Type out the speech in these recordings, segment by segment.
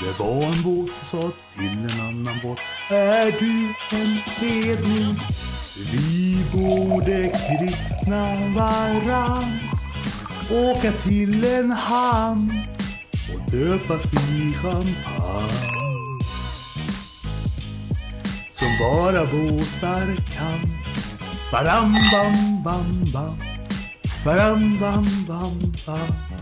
Det var en båt som sa till en annan båt. Är du en hedning? Vi borde kristna varann. Åka till en hamn och döpas i champagne. Som bara båtar kan. Baram, bam, bam, bam. Baram, bam, bam, bam.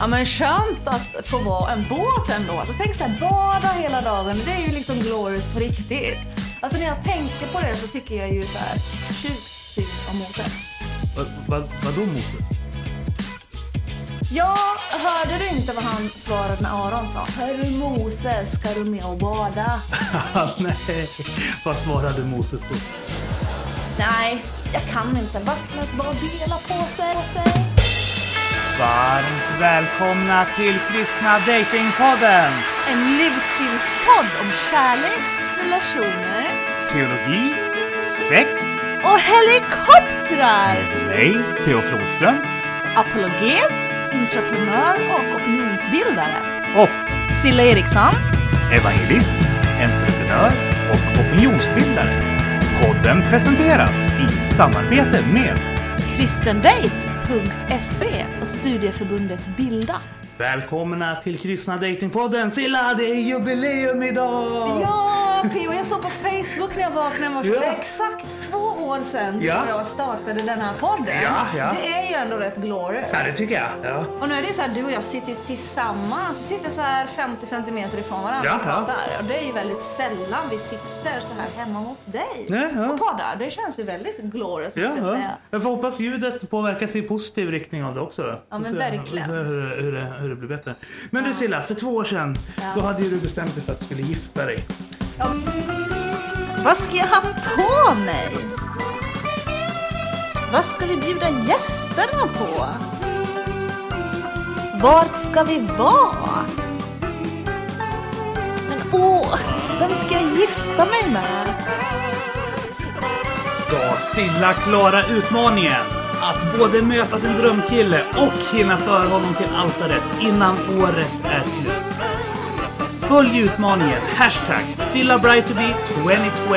Ja men skönt att få vara en båt ändå. Alltså, tänk så här, bada hela dagen. Det är ju liksom glorious på riktigt. Alltså när jag tänker på det så tycker jag ju så här sjukt synd om Moses. Vad, vad, vadå Moses? Ja, hörde du inte vad han svarade när Aron sa? Hörru Moses, ska du med och bada? Nej, vad svarade Moses då? Nej, jag kan inte. Vattnet bara delar på sig. På sig. Varmt välkomna till Kristna Datingpodden! En livsstilspodd om kärlek, relationer Teologi, sex, och helikoptrar. med mig, Theo Flodström Apologet, entreprenör och opinionsbildare. och Silla Eriksson. evangelist, entreprenör och opinionsbildare. Podden presenteras i samarbete med kristendate.se och studieförbundet Bilda. Välkomna till Kristna Datingpodden! Silla, det är jubileum idag! Ja, Pio, jag såg på Facebook när jag vaknade i morse. Ja. Exakt två år sedan Ja. jag startade den här podden. Ja, ja. Det är ju ändå rätt glorious. Ja, det tycker jag. Ja. Och nu är det så här, du och jag sitter tillsammans. Vi sitter så här 50 centimeter ifrån varandra Ja, och pratar. Och det är ju väldigt sällan vi sitter så här hemma hos dig och poddar. Det känns ju väldigt glorious måste jag Ja, säga. jag får hoppas ljudet påverkas i positiv riktning av det också. Ja, men Så- verkligen. Hur, hur, det- hur det blir bättre. Men du Silla, för två år sedan då hade ju du bestämt dig för att du skulle gifta dig. Vad ska jag ha på mig? Vad ska vi bjuda gästerna på? Vart ska vi vara? Men åh, vem ska jag gifta mig med? Ska Silla klara utmaningen att både möta sin drömkille och hinna föra honom till altaret innan året är slut? Följ utmaningen hashtag SillaBrightToBe 2020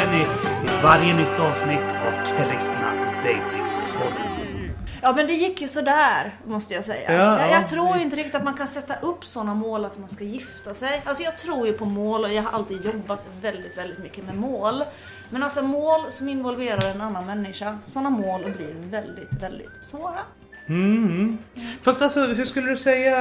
i varje nytt avsnitt av Kristna Datingpodden. Ja men det gick ju sådär måste jag säga. Ja, jag, ja. jag tror ju inte riktigt att man kan sätta upp sådana mål att man ska gifta sig. Alltså jag tror ju på mål och jag har alltid jobbat väldigt, väldigt mycket med mål. Men alltså mål som involverar en annan människa, sådana mål blir väldigt, väldigt svåra. Mm. Fast alltså, hur skulle du säga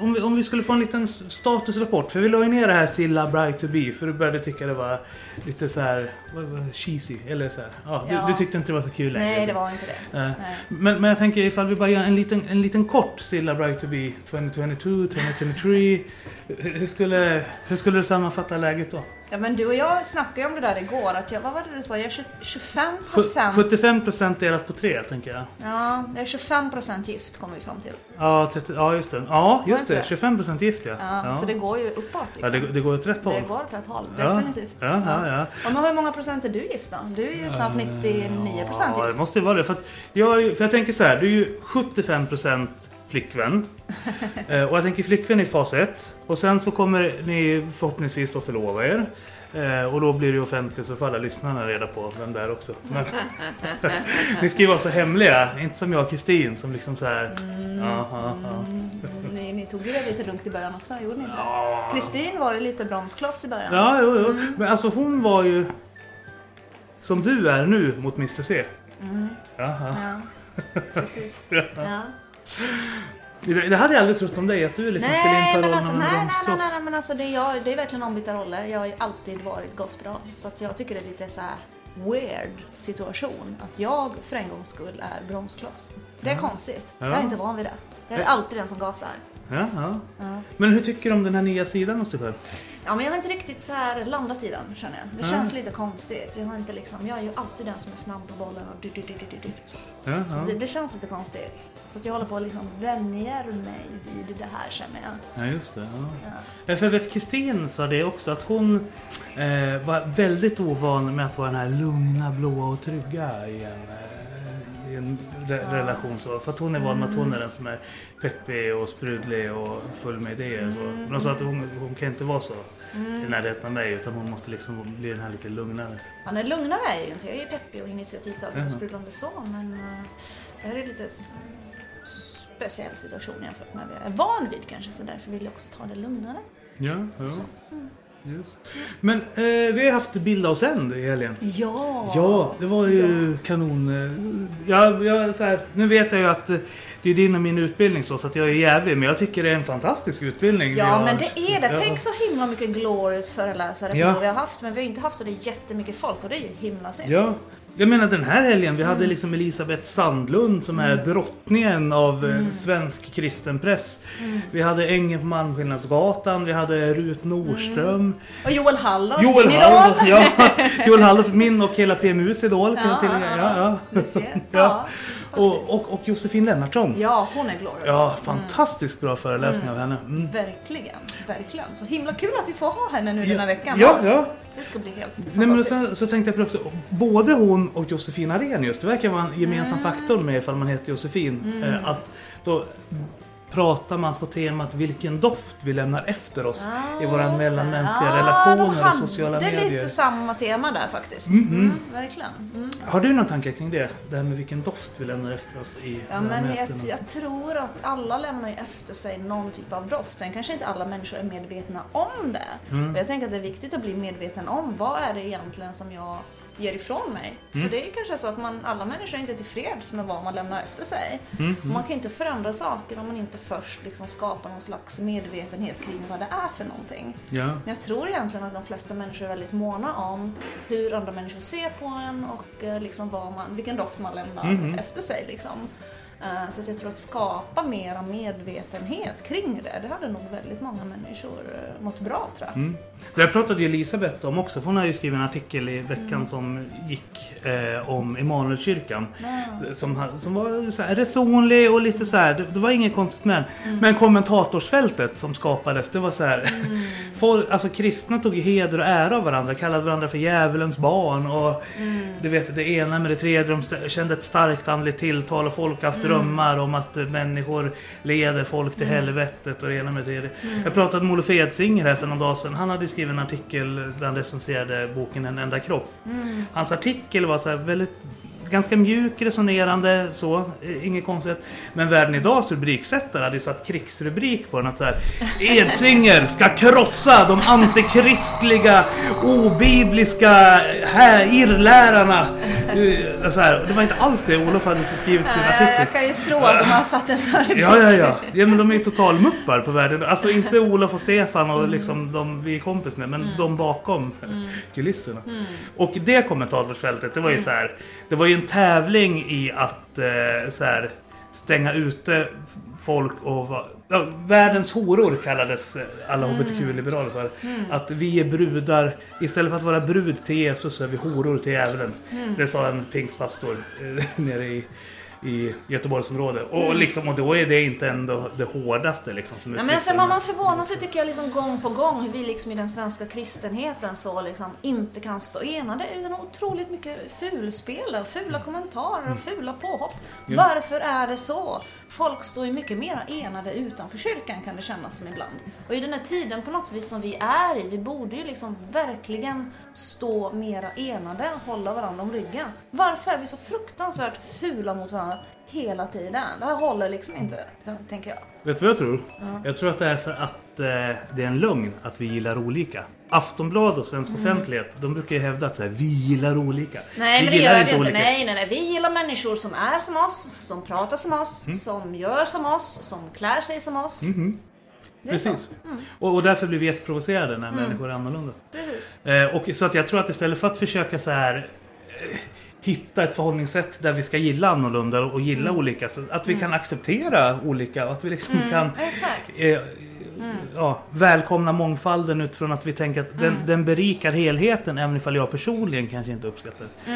om vi, om vi skulle få en liten statusrapport? För vi la ju ner det här Silla Bright to be för du började tycka det var lite så här vad, vad, cheesy. Eller så här. Ja, du, Ja. du tyckte inte det var så kul längre. Nej, det var inte det. Nej. Men, men jag tänker ifall vi bara gör en liten, en liten kort Silla Bright to be 2022, 2023. Hur, hur, skulle, hur skulle du sammanfatta läget då? Ja men du och jag snackade ju om det där igår, att jag, vad var det du sa? Jag är 20 25 Sju- procent. 75% delat på tre, tänker jag. Ja, jag är 25 procent gift kom vi fram till. Ja, 30, ja just det. Ja, just det. inte 25% gift ja. Ja, Så det går ju uppåt ja liksom. det, det går åt rätt håll. Det går åt rätt håll, Ja, definitivt. ja, ja, ja. Och men hur många procent är du gift då? Du är ju snart 99 procent Ja, det gift. måste ju vara det. För, att jag, för jag tänker så här, du är ju 75% flickvän. Eh, och jag tänker flickvän i fas 1. Och sen så kommer ni förhoppningsvis då förlova er. Eh, och då blir det offentligt så får alla lyssnarna reda på vem det är också. Men, ni ska ju vara så hemliga, inte som jag och Kristin som liksom så här. Ja, ja, ja. Ni, ni tog ju det lite lugnt i början också, gjorde ni inte? Ja. Kristin var ju lite bromskloss i början. Ja, jo, jo. Men alltså hon var ju som du är nu mot Mr C. Jaha. Ja, precis. Ja. Ja. Det, hade jag aldrig trott om dig, att du liksom skulle Nej, inta men rollen alltså, nej, nej, nej, nej, men alltså det är, jag, det är verkligen ombytta roller. Jag har ju alltid varit gospel Så att jag tycker det är lite så här weird situation att jag för en gångs skull är bromskloss. Det är konstigt. Jag Ja. är inte van vid det. Jag är alltid den som gasar. Ja, ja. Ja. Men hur tycker du om den här nya sidan hos dig själv? Ja, men jag har inte riktigt så här landat i den känner jag. Det känns lite konstigt. Jag, har inte liksom, jag är ju alltid den som är snabb på bollen och du, du, du, du, du, du, så. Ja, Så ja. det, det känns lite konstigt. Så att jag håller på att liksom vänjer mig vid det här känner jag. ja just det. Ja. Ja. Ja, för vet Kristin sa det också att hon eh, var väldigt ovan med att vara den här lugna, blåa och trygga i en, eh, i en re relation så. För att hon är van med att hon är den som är peppig och sprudlig och full med idéer. Så. Men hon sa att hon, hon kan inte vara så i närheten av mig utan hon måste liksom bli den här lite lugnare. Han är lugnare är jag ju inte. Jag är peppig och initiativtagande och sprudlande så. Men eh, det här är lite speciell situation jämfört med vad jag är van vid kanske. Så därför vill jag också ta det lugnare. Ja, ja. Just. Men eh, vi har haft Bilda och sänd i helgen. Ja! Ja, det var ju kanon. eh, Ja, jag, så här, nu vet jag ju att eh, det är din och min utbildning så, så att jag är jävig. Men jag tycker det är en fantastisk utbildning. Ja men det är det. Ja. Tänk så himla mycket glorious föreläsare Ja. vi har haft. Men vi har inte haft så det jättemycket folk och det är ju himla synd. Ja. Jag menar den här helgen, vi Mm. hade liksom Elisabeth Sandlund som är drottningen av eh, svensk kristen press. Mm. Vi hade Ängen på Malmskillnadsgatan, vi hade Rut Nordström. Och Joel Halldorf, Joel min Halldorf, idol. ja, Joel Halldorf, min och hela PMUs idol Ja, tillägga. ja, Ja, ja. Ja. Ja, Och, och, och Josefin Lennartsson. Ja, hon är glorious. Ja, fantastiskt bra föreläsning av henne. Mm. Verkligen, verkligen. Så himla kul att vi får ha henne nu den här veckan. Ja, Alltså, ja. Det ska bli helt Nej, men sen så tänkte jag på också, både hon och Josefin Arrhenius, det verkar vara en gemensam Mm. faktor med ifall man heter Josefin. Eh, att då pratar man på temat vilken doft vi lämnar efter oss i våra Ah, mellanmänskliga så. relationer och sociala Det är medier. lite samma tema där faktiskt. Mm, verkligen. Mm. Har du några tankar kring det? Det här med vilken doft vi lämnar efter oss i Ja, men jag, jag tror att alla lämnar efter sig någon typ av doft. Sen kanske inte alla människor är medvetna om det. Mm. Och jag tänker att det är viktigt att bli medveten om vad är det egentligen som jag ger ifrån mig. Mm. För det är kanske så att man, alla människor är inte tillfreds med vad man lämnar efter sig. Mm, Och Man kan inte förändra saker om man inte först liksom skapar någon slags medvetenhet kring vad det är för någonting. Ja. Men jag tror egentligen att de flesta människor är väldigt måna om hur andra människor ser på en och eh, liksom vad man, vilken doft man lämnar Mhm. efter sig. Liksom. Eh, Så att jag tror att skapa mera medvetenhet kring det, det hade nog väldigt många människor eh, mått bra tror jag. Mm. Det här pratade ju Elisabeth om också, för hon har ju skrivit en artikel i veckan Mm. som gick eh, om Emanuelkyrkan. Ja. Som, som var så här resonlig och lite så här, det, det var inget konstigt med den. Mm. Men kommentatorsfältet som skapades, det var så här. Mm. Folk, alltså kristna tog ju heder och ära av varandra, kallade varandra för djävulens barn och Mm. du vet det ena med det tredje. De kände ett starkt andligt tilltal och folk haft drömmar om att eh, människor leder folk till helvetet och det ena med det tredje. Jag pratade med Olof Edsinger här för någon dag sedan. Han hade skrivit en artikel där han recenserade boken En enda kropp. Hans artikel var så väldigt Ganska mjuk, resonerande, så. eh, Inget konstigt. Men Världen Idags rubriksättare hade ju satt krigsrubrik på den att så här Edsinger ska krossa de antikristliga, obibliska här, irrlärarna. Eh, Så här, det var inte alls det Olof hade skrivit sin artikel. Jag kan ju om man har satt en sån här Ja, ja, ja. ja men de är ju totalmuppar på världen. Alltså inte Olof och Stefan och liksom de vi är kompis med, men de bakom kulisserna. Och det kommentatorsfältet, det var ju så här. Det var ju en tävling i att eh, så här, stänga ute folk och ja, Världens horor kallades eh, alla HBTQ-liberaler för. Att vi är brudar, istället för att vara brud till Jesus så är vi horor till djävulen. Det sa en pingstpastor eh, nere i i Göteborgsområdet. Och, liksom, och då är det inte ändå det hårdaste liksom, som Ja, men alltså, man, man förvånar sig tycker jag liksom gång på gång hur vi liksom i den svenska kristenheten så liksom inte kan stå enade utan otroligt mycket fulspel och fula kommentarer och fula påhopp. Ja. Varför är det så? Folk står ju mycket mer enade utanför kyrkan kan det kännas som ibland. Och i den här tiden på något vis som vi är i, vi borde ju liksom verkligen stå mera enade och hålla varandra om ryggen. Varför är vi så fruktansvärt fula mot varandra hela tiden? Det här håller liksom inte, tänker jag. Vet du vad jag tror? Jag tror att det är för att eh, det är en lögn att vi gillar olika. Aftonblad och svensk offentlighet, de brukar ju hävda att så här, vi gillar olika. Mm. Nej vi men det gillar gör vi inte. olika. Nej, nej, nej. Vi gillar människor som är som oss, som pratar som oss, Mm. som gör som oss, som klär sig som oss. Mhm. Precis. Mm. Och, och därför blir vi jätteprovocerade när människor är annorlunda. Precis. Eh, och så att jag tror att istället för att försöka så här eh, hitta ett förhållningssätt där vi ska gilla annorlunda och gilla Mm. olika. Så att vi kan acceptera olika och att vi liksom kan Exakt. eh, ja, välkomna mångfalden utifrån att vi tänker att den, den berikar helheten även ifall jag personligen kanske inte uppskattar det.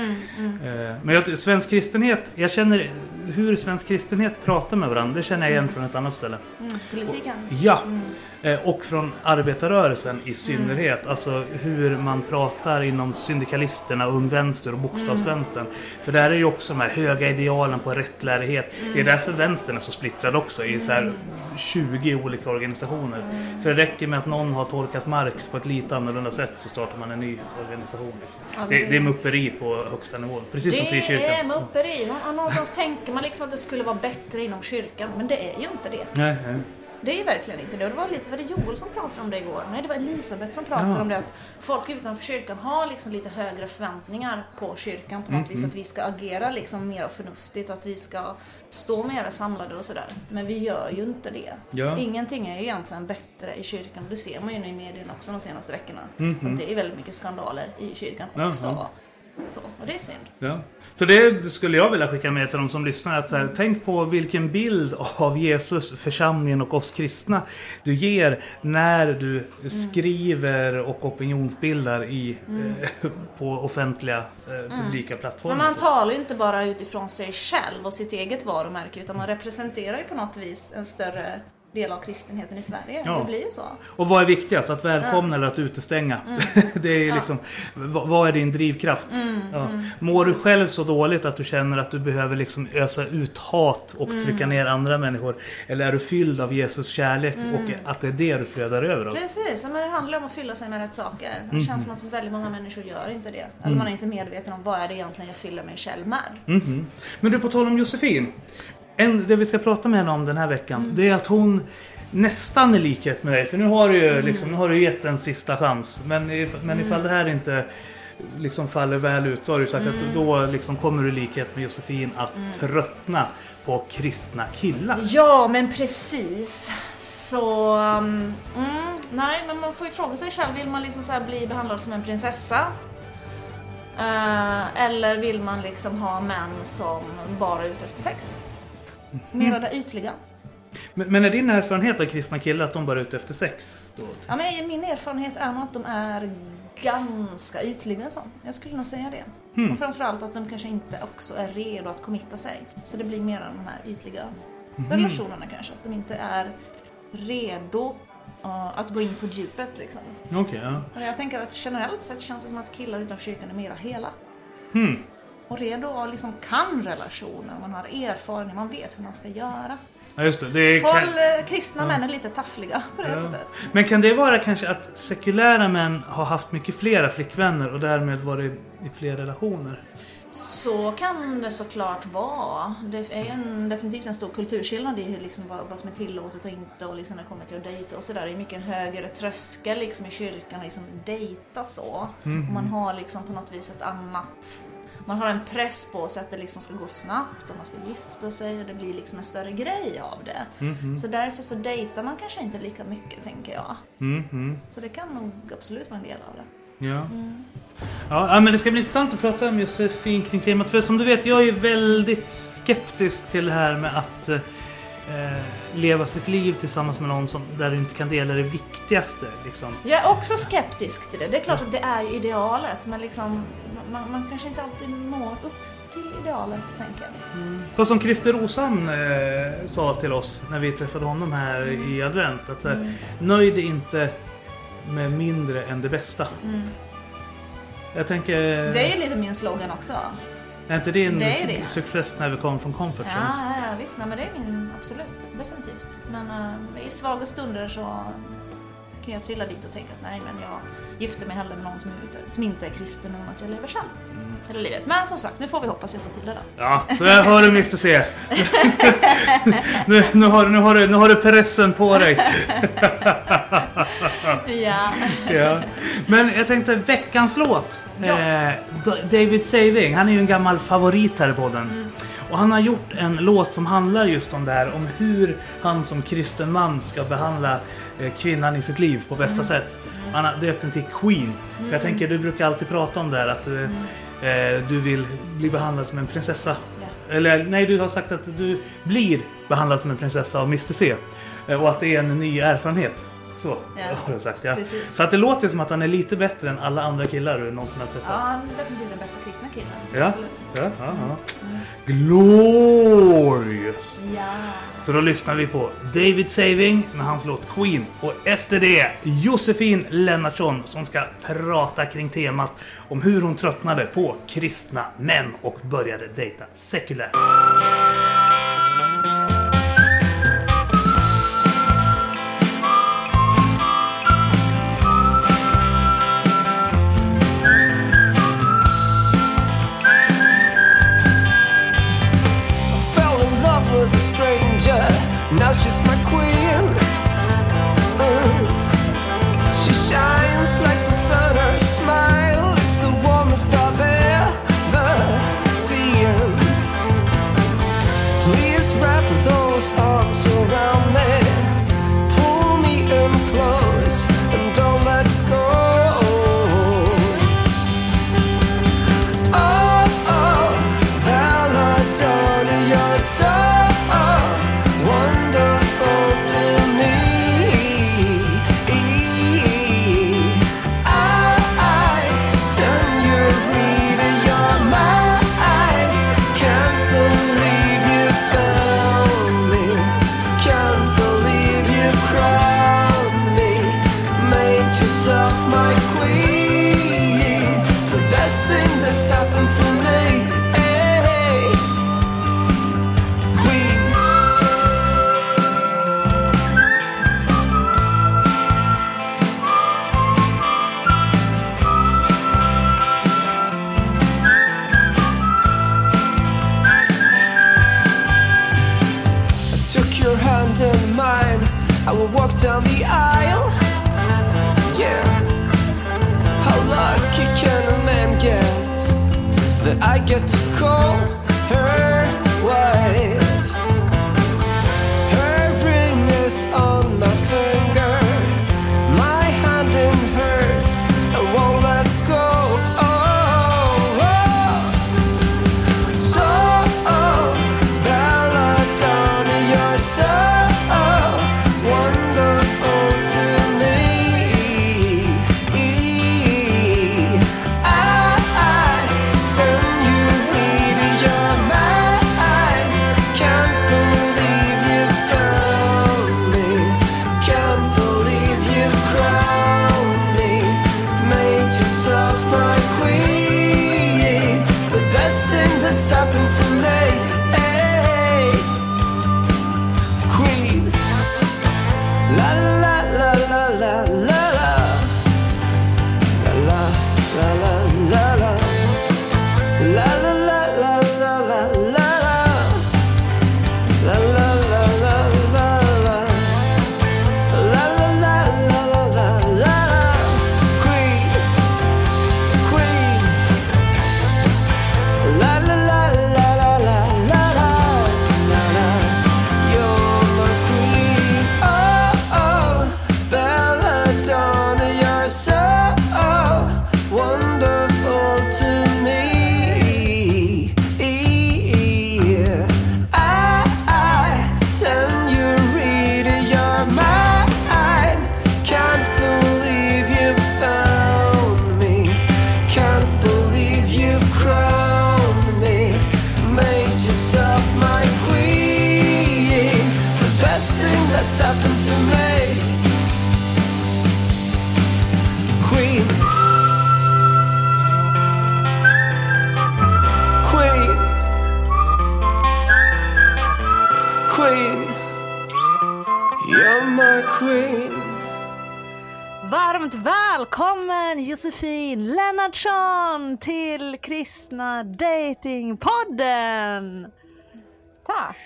Eh, Men jag, svensk kristenhet, jag känner hur svensk kristenhet pratar med varandra, det känner jag igen från ett annat ställe. Mm, politiken. Ja! Eh, Och från arbetarrörelsen i synnerhet. Alltså hur man pratar inom syndikalisterna, Ung Vänster och Bokstavsvänstern. För där är ju också de här höga idealen på rättlärighet. Det är därför vänstern är så splittrad också i så här 20 olika organisationer. För det räcker med att någon har tolkat Marx på ett lite annorlunda sätt så startar man en ny organisation. Liksom. Ja, det, det- är mupperi på högsta nivå. Precis som Det är frikyrkan. mupperi. Nå- Någonstans tänker man liksom att det skulle vara bättre inom kyrkan, men det är ju inte det. Nej, nej. Det är verkligen inte det. Och det var lite, var det Joel som pratade om det igår? Nej, det var Elisabeth som pratade Ja. om det. Att folk utanför kyrkan har liksom lite högre förväntningar på kyrkan på något Mm, vis. Att vi ska agera liksom mer förnuftigt, att vi ska stå mer samlade och sådär. Men vi gör ju inte det. Ja. Ingenting är ju egentligen bättre i kyrkan. Det ser man ju nu i medierna också de senaste veckorna. Att det är väldigt mycket skandaler i kyrkan också. ja. Så, och det är synd. Ja. Så det skulle jag vilja skicka med till de som lyssnar. Att så här, tänk på vilken bild av Jesus, församlingen och oss kristna du ger när du skriver och opinionsbildar i, eh, på offentliga eh, publika plattformar. Men man talar ju inte bara utifrån sig själv och sitt eget varumärke utan man representerar ju på något vis en större del av kristenheten i Sverige. Ja. Det blir ju så. Och vad är viktigast? Att välkomna eller att utestänga? Mm. det är liksom, vad, vad är din drivkraft? ja. Mår du själv så dåligt att du känner att du behöver liksom ösa ut hat och Mm. trycka ner andra människor? Eller är du fylld av Jesus kärlek Mm. och att det är det du flödar över av? Precis, men det handlar om att fylla sig med rätt saker. Det känns som att väldigt många människor gör inte det. Mm. Eller man är inte medveten om vad är det egentligen jag fyller mig själv med. Mhm. Men du, på tal om Josefin. En, det vi ska prata med henne om den här veckan, Mm. det är att hon nästan i likhet med dig, för nu har du ju Mm. liksom, nu har du gett en sista chans. Men, if, men ifall det här inte liksom faller väl ut så har du sagt Mm. att då liksom kommer du i likhet med Josefin att tröttna på kristna killar. Ja, men precis. Så... um, Mm, nej, men man får ju fråga sig själv. Vill man liksom så bli behandlad som en prinsessa? Eh, eller vill man liksom ha män som bara är ute efter sex? Mera det ytliga. Men, men är din erfarenhet av kristna killar att de bara är ute efter sex? Då? Ja, men min erfarenhet är nog att de är ganska ytliga så. Jag skulle nog säga det. Hmm. Och framförallt att de kanske inte också är redo att committa sig. Så det blir mer de här ytliga Mhm. relationerna kanske. Att de inte är redo uh, att gå in på djupet liksom. Okej, ja. Jag tänker att generellt sett känns det som att killar utanför kyrkan är mera hela. Hmm. Och redo och liksom kan relationer, man har erfarenhet, man vet hur man ska göra. Ja, just det. det Folk, kan... eh, kristna män är lite taffliga på det Ja. sättet. Men kan det vara kanske att sekulära män har haft mycket flera flickvänner och därmed varit i fler relationer? Så kan det såklart vara. Det är en, definitivt en stor kulturskillnad i hur liksom vad, vad som är tillåtet och inte och liksom när det kommer till att dejta och sådär. Det är mycket en högre tröskel liksom i kyrkan att liksom dejta så. Och man har liksom på något vis ett annat man har en press på sig att det liksom ska gå snabbt och man ska gifta sig och det blir liksom en större grej av det. Mhm. Så därför så dejtar man kanske inte lika mycket tänker jag. Mhm. Så det kan nog absolut vara en del av det. Ja. Ja, ja, men det ska bli intressant att prata om Josefin kring temat. För som du vet, jag är väldigt skeptisk till det här med att eh, leva sitt liv tillsammans med någon som, där du inte kan dela det viktigaste. Liksom. Jag är också skeptisk till det. Det är klart att det är idealet men liksom man, man kanske inte alltid når upp till idealet tänker jag. Fast som Christer Rosam eh, sa till oss när vi träffade honom här i advent. Att så här, nöj dig inte med mindre än det bästa. Jag tänker... Det är ju lite min slogan också. Är inte det en Det är det. success när vi kommer från comfort Ja, zones? ja, ja visst. Nej, men det är min, absolut. Definitivt. Men uh, i svaga stunder så kan jag trilla dit och tänka att nej men jag gifter mig hellre med någon som, inte är kristen än att jag lever själv. Hela livet. Men som sagt, nu får vi hoppas jag får till det då. Ja, så jag hör du Mr C. nu, nu, har, du- nu, har du, nu har du pressen på dig. Ja. Ja. Men jag tänkte veckans låt. Ja. Eh, David Saving, han är ju en gammal favorit här i podden. Och han har gjort en låt som handlar just om det här, om hur han som kristen man ska behandla eh, kvinnan i sitt liv på bästa sätt. Han har döpt den till Queen. För jag tänker, du brukar alltid prata om det här att eh, eh, du vill bli behandlad som en prinsessa. Ja. Eller nej, du har sagt att du blir behandlad som en prinsessa av Mr C. Eh, Och att det är en ny erfarenhet. Så Ja. har jag sagt ja. Precis. Så att det låter som att han är lite bättre än alla andra killar du någonsin har Ja, träffat. han är definitivt den bästa kristna killen. Ja. Absolut. Ja, ja, ja. Glorious! Ja. Så då lyssnar vi på David Saving med hans låt Queen. Och efter det Josefin Lennartsson som ska prata kring temat om hur hon tröttnade på kristna män och började dejta sekulärt. Now she's my queen. Mm. She shines like down the aisle. Yeah. How lucky can a man get that I get to call her wife? Josefin Lennartsson till Kristna Datingpodden! Tack.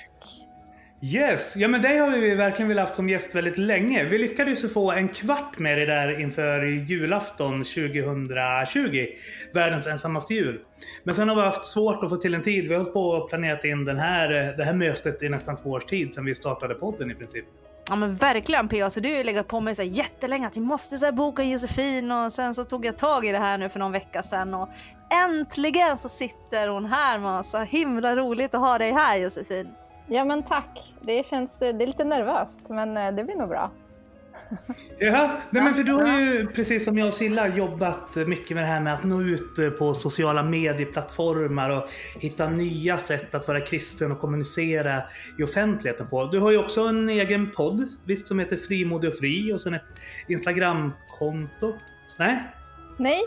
Yes, ja men dig har vi verkligen velat haft som gäst väldigt länge. Vi lyckades ju få en kvart med dig där inför julafton 2020. Världens ensammaste jul. Men sen har vi haft svårt att få till en tid. Vi har hållit på och planerat in den här, det här mötet i nästan två års tid sedan vi startade podden i princip. Ja men verkligen PA, så du har ju legat på mig så här jättelänge att vi måste så här boka Josefin och sen så tog jag tag i det här nu för någon vecka sedan och äntligen så sitter hon här med oss. Så himla roligt att ha dig här Josefin. Ja men tack. Det känns, det är lite nervöst men eh, det blir nog bra. Ja, nej men för du har ju precis som jag och Silla jobbat mycket med det här med att nå ut eh, på sociala medieplattformar och hitta nya sätt att vara kristen och kommunicera i offentligheten på. Du har ju också en egen podd, visst, som heter Frimodig och fri och sen ett Instagramkonto. Nej? Nej,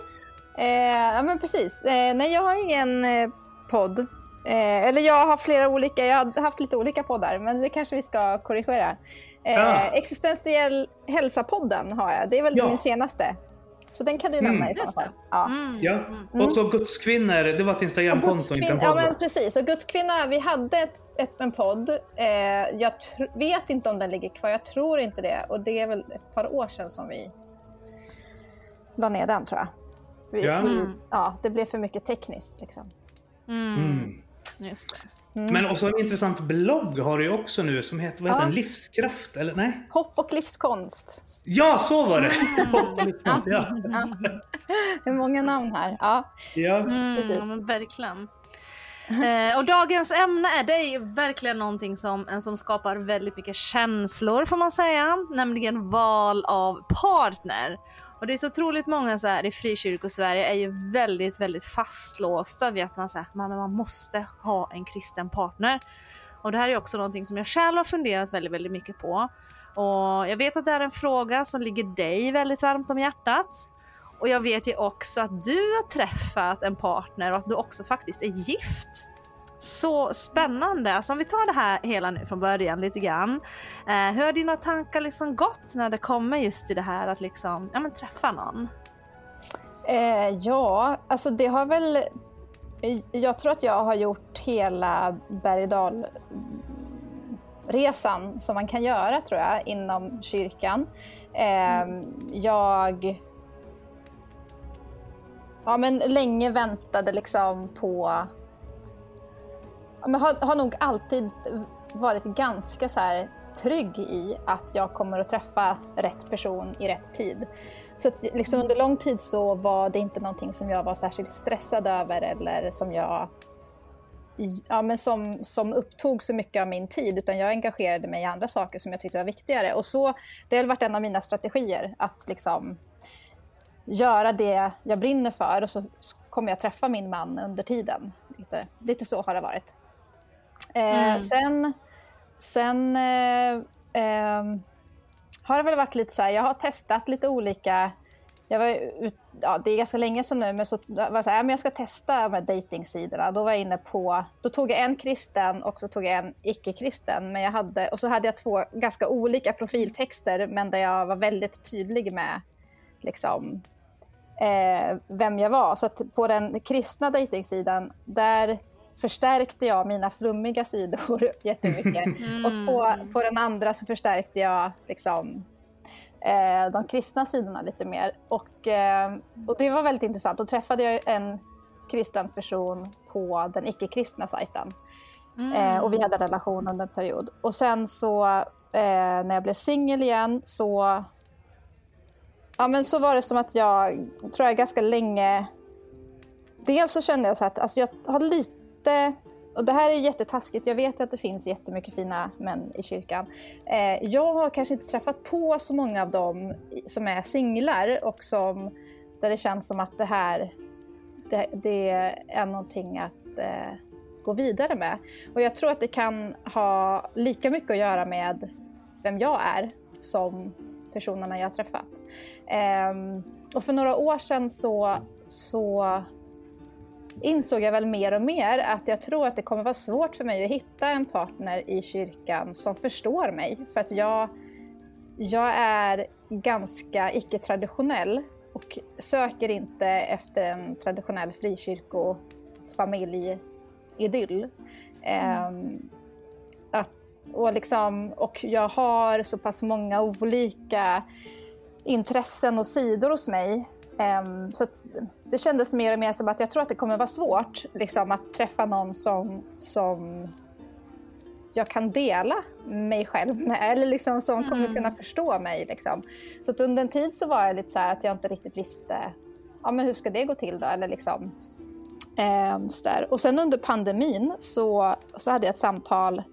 eh, ja men precis. Eh, nej jag har ingen eh, podd. Eh, eller jag har flera olika, jag har haft lite olika poddar men det kanske vi ska korrigera. Eh, Ja. Existentiell hälsa-podden har jag, det är väl Ja. min senaste. Så den kan du Mm. nämna i så fall. Ja. Mm. Ja. Och så Gudskvinnor, det var ett Instagramkonto, ja men precis. Och Gudskvinna, vi hade ett, ett, en podd. Eh, jag tr- vet inte om den ligger kvar, jag tror inte det. Och det är väl ett par år sedan som vi la ner den tror jag. Vi, Ja. vi, ja, det blev för mycket tekniskt liksom. Mm. Mm. Just det. Men också en intressant blogg har du ju också nu som heter, vad heter Ja. den? Livskraft? Eller nej? Hopp och livskonst. Ja, så var det! Hopp och livskonst, ja. Det är många namn här. Ja, ja. Mm, Precis. ja, men verkligen. Eh, och dagens ämne är, det är ju verkligen någonting som, som skapar väldigt mycket känslor får man säga. Nämligen val av partner. Och det är så otroligt många så här, i frikyrkosverige är ju väldigt, väldigt fastlåsta vid att man, så här, man, man måste ha en kristen partner. Och det här är också någonting som jag själv har funderat väldigt, väldigt mycket på. Och jag vet att det är en fråga som ligger dig väldigt varmt om hjärtat. Och jag vet ju också att du har träffat en partner och att du också faktiskt är gift. Så spännande! Alltså om vi tar det här hela nu från början lite grann. Eh, hur har dina tankar liksom gått när det kommer just till det här att liksom, ja men träffa någon? eh, ja alltså det har väl... Jag tror att jag har gjort hela berg resan som man kan göra tror jag inom kyrkan. Eh, jag ja, men länge väntade liksom på... Men har, har nog alltid varit ganska så här trygg i att jag kommer att träffa rätt person i rätt tid. Så att liksom under lång tid så var det inte någonting som jag var särskilt stressad över eller som jag ja, men som, som upptog så mycket av min tid, utan jag engagerade mig i andra saker som jag tyckte var viktigare. Och så, det har varit en av mina strategier, att liksom göra det jag brinner för och så kommer jag träffa min man under tiden. Lite, lite så har det varit. Eh, Mm. Sen, sen eh, ehm, har det väl varit lite så här, jag har testat lite olika jag var ut, ja, det är ganska länge sedan nu, men så var jag så här, ja, men jag ska testa de här datingsidorna. Då var jag inne på, då tog jag en kristen och så tog jag en icke-kristen. Men jag hade, och så hade jag två ganska olika profiltexter, men där jag var väldigt tydlig med liksom, eh, vem jag var. Så på den kristna datingsidan, där förstärkte jag mina flummiga sidor jättemycket. Och på, på den andra så förstärkte jag liksom, eh, de kristna sidorna lite mer. Och, eh, och det var väldigt intressant. Då träffade jag en kristen person på den icke-kristna sajten. Eh, och vi hade en relation under en period. Och sen så eh, när jag blev singel igen så Ja men så var det som att jag, tror jag ganska länge Dels så kände jag så att alltså jag har lite och det här är jättetaskigt, jag vet ju att det finns jättemycket fina män i kyrkan. Eh, jag har kanske inte träffat på så många av dem som är singlar och som, där det känns som att det här det, det är någonting att eh, gå vidare med. Och jag tror att det kan ha lika mycket att göra med vem jag är som personerna jag har träffat. Eh, och för några år sedan så, så insåg jag väl mer och mer att jag tror att det kommer vara svårt för mig att hitta en partner i kyrkan som förstår mig. För att jag, jag är ganska icke-traditionell och söker inte efter en traditionell frikyrkofamilj-idyll. Ehm, att, och, liksom, och jag har så pass många olika intressen och sidor hos mig. Ehm, så det kändes mer och mer som att jag tror att det kommer vara svårt liksom, att träffa någon som, som jag kan dela mig själv med, eller liksom, som kommer kunna förstå mig. Liksom. Så att under en tid så var jag lite så att jag inte riktigt visste ja, men hur ska det gå till då? Eller liksom, ehm, så där. Och sen under pandemin så, så hade jag ett samtal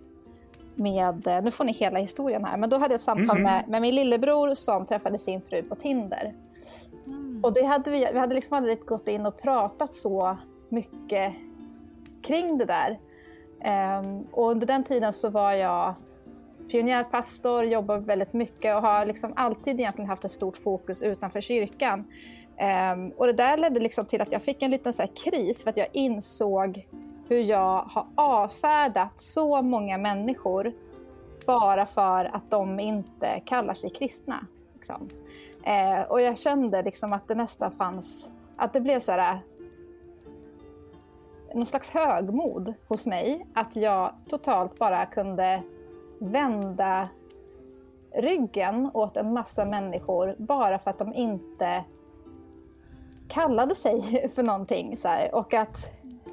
med, nu får ni hela historien här, men då hade jag ett samtal Mhm. med, med min lillebror som träffade sin fru på Tinder. Mm. Och det hade vi, vi hade liksom aldrig gått in och pratat så mycket kring det där. Um, och under den tiden så var jag pionjärpastor, jobbade väldigt mycket och har liksom alltid egentligen haft ett stort fokus utanför kyrkan. Um, och det där ledde liksom till att jag fick en liten så här kris för att jag insåg hur jag har avfärdat så många människor bara för att de inte kallar sig kristna. Liksom. Eh, och jag kände liksom att det nästan fanns, att det blev så här någon slags högmod hos mig. Att jag totalt bara kunde vända ryggen åt en massa människor bara för att de inte kallade sig för någonting. Så här. Och att,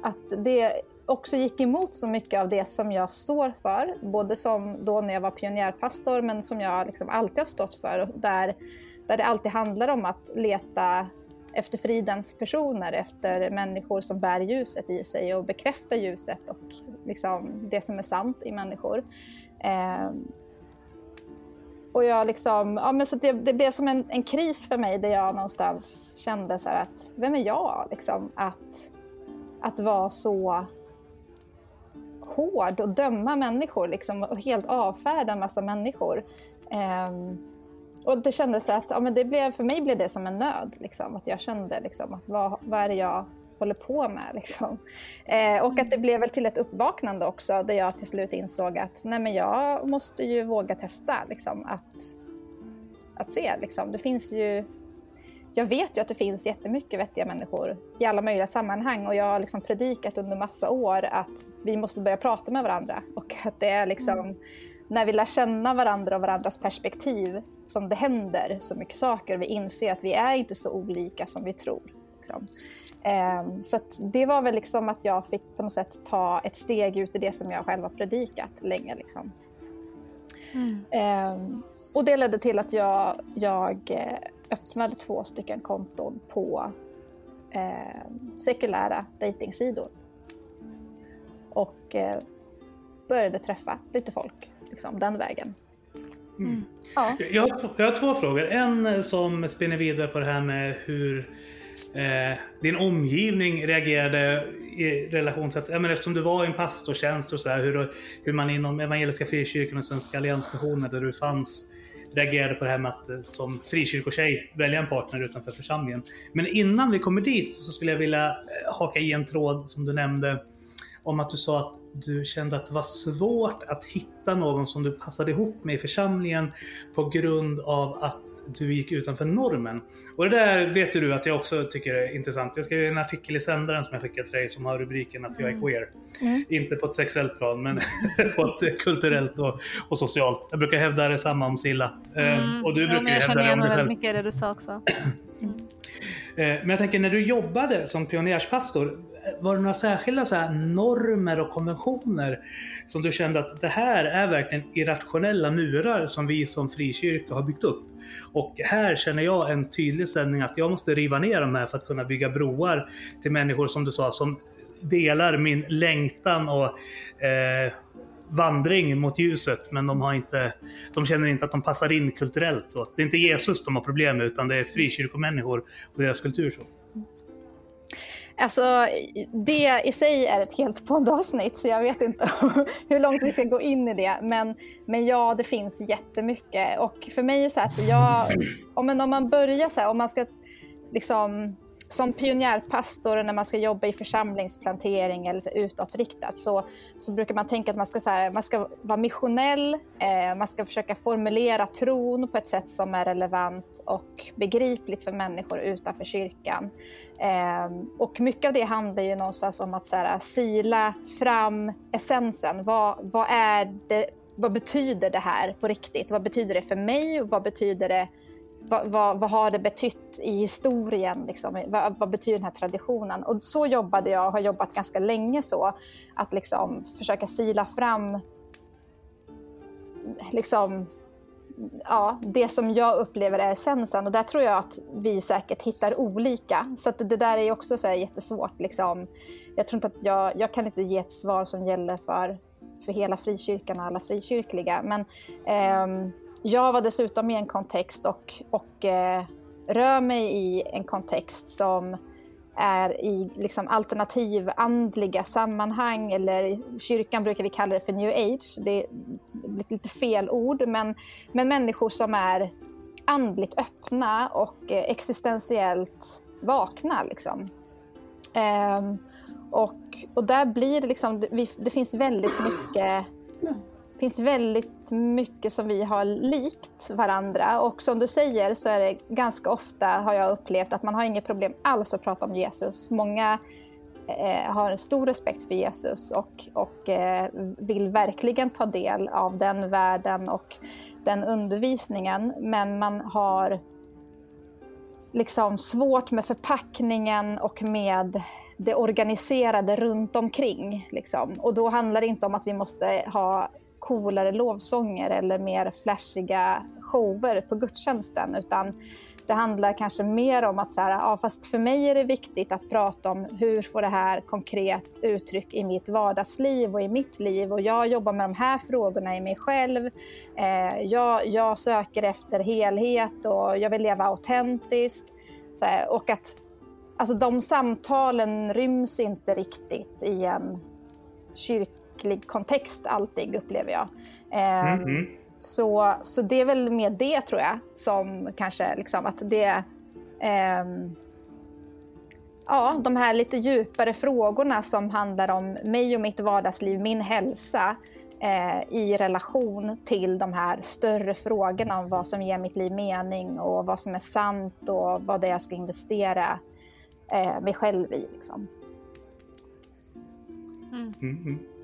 att det också gick emot så mycket av det som jag står för. Både som då när jag var pionjärpastor men som jag liksom alltid har stått för. Där, där det alltid handlar om att leta efter fridens personer, efter människor som bär ljuset i sig och bekräftar ljuset och liksom det som är sant i människor. Eh, och jag liksom, ja, men så det, det blev som en, en kris för mig där jag någonstans kände så här att, vem är jag liksom? Att, att vara så hård och döma människor liksom, och helt avfärda en massa människor. Eh, och det kändes så att, ja, men det blev, för mig blev det som en nöd. Liksom, att jag kände liksom, att vad, vad är det jag håller på med? Liksom. Eh, och att det blev väl till ett uppvaknande också, där jag till slut insåg att nej, men jag måste ju våga testa liksom, att, att se. Liksom. Det finns ju, jag vet ju att det finns jättemycket vettiga människor i alla möjliga sammanhang och jag har liksom predikat under massa år att vi måste börja prata med varandra och att det är liksom när vi lär känna varandra och varandras perspektiv som det händer så mycket saker. Vi inser att vi är inte så olika som vi tror. Liksom. Um, så det var väl liksom att jag fick på något sätt ta ett steg ut i det som jag själv har predikat länge. Liksom. Um, och det ledde till att jag, jag eh, öppnade två stycken konton på eh, sekulära dejtingsidor. Och eh, började träffa lite folk liksom, den vägen. Mm. Ja. Jag har, jag har två frågor. En eh, som spinner vidare på det här med hur eh, din omgivning reagerade i relation till att, ja, men eftersom du var i en pastortjänst och så här, hur, hur man inom Evangeliska Frikyrkan och Svenska Alliansmissionen där du fanns reagerade på det här med att eh, som frikyrkotjej välja en partner utanför församlingen. Men innan vi kommer dit så skulle jag vilja eh, haka i en tråd som du nämnde om att du sa att du kände att det var svårt att hitta någon som du passade ihop med i församlingen på grund av att du gick utanför normen. Och det där vet du att jag också tycker är intressant. Jag skrev en artikel i sändaren som jag skickade till dig som har rubriken att jag är queer. Mm. Inte på ett sexuellt plan men på ett kulturellt och, och socialt. Jag brukar hävda detsamma om Silla. Eh, och du Mm. ja, brukar jag hävda känner det igen om dig själv. väldigt mycket i det du sa också. Eh, Eh, men jag tänker när du jobbade som pionjärspastor, eh, var det några särskilda så här normer och konventioner som du kände att det här är verkligen irrationella murar som vi som frikyrka har byggt upp? Och här känner jag en tydlig ställning att jag måste riva ner de här för att kunna bygga broar till människor som du sa som delar min längtan och eh, vandring mot ljuset men de, har inte, de känner inte att de passar in kulturellt. Så. Det är inte Jesus de har problem med utan det är frikyrkomänniskor och deras kultur. Så. Alltså, det i sig är ett helt poddavsnitt så jag vet inte hur långt vi ska gå in i det. Men, men ja, det finns jättemycket. Och för mig är det så här att jag, om, om man börjar så här, om man ska liksom som pionjärpastor när man ska jobba i församlingsplantering eller så utåtriktat så, så brukar man tänka att man ska, så här, man ska vara missionell, eh, man ska försöka formulera tron på ett sätt som är relevant och begripligt för människor utanför kyrkan. Eh, och mycket av det handlar ju någonstans om att så här, sila fram essensen. Vad, vad, är det, vad betyder det här på riktigt? Vad betyder det för mig? Vad betyder det vad, vad, vad, har det betytt i historien? Liksom? Vad, vad, betyder den här traditionen? Och så jobbade jag och har jobbat ganska länge så. Att liksom försöka sila fram liksom, ja, det som jag upplever är essensen. Och där tror jag att vi säkert hittar olika. Så det där är också så jättesvårt. Liksom. Jag tror inte att jag, jag kan inte ge ett svar som gäller för, för hela frikyrkan och alla frikyrkliga. Men eh, jag var dessutom i en kontext och, och eh, rör mig i en kontext som är i liksom alternativandliga sammanhang eller kyrkan brukar vi kalla det för new age. Det är lite fel ord, men, men människor som är andligt öppna och eh, existentiellt vakna. Liksom. Um, och, och där blir det liksom, det, det finns väldigt mycket finns väldigt mycket som vi har likt varandra och som du säger så är det ganska ofta har jag upplevt att man har inget problem alls att prata om Jesus. Många eh, har stor respekt för Jesus och, och eh, vill verkligen ta del av den världen och den undervisningen. Men man har liksom svårt med förpackningen och med det organiserade runt omkring. Liksom. Och då handlar det inte om att vi måste ha coolare lovsånger eller mer flashiga shower på gudstjänsten utan det handlar kanske mer om att så här, ja, fast för mig är det viktigt att prata om hur får det här konkret uttryck i mitt vardagsliv och i mitt liv och jag jobbar med de här frågorna i mig själv. Eh, jag, jag, söker efter helhet och jag vill leva autentiskt. Här, och att alltså, de samtalen ryms inte riktigt i en kyrka kyrklig kontext alltid upplever jag. Eh, mm -hmm. Så, så det är väl med det tror jag, som kanske liksom att det... Eh, ja, de här lite djupare frågorna som handlar om mig och mitt vardagsliv, min hälsa eh, i relation till de här större frågorna om vad som ger mitt liv mening och vad som är sant och vad det är jag ska investera eh, mig själv i. Liksom. Mm. Mm -hmm.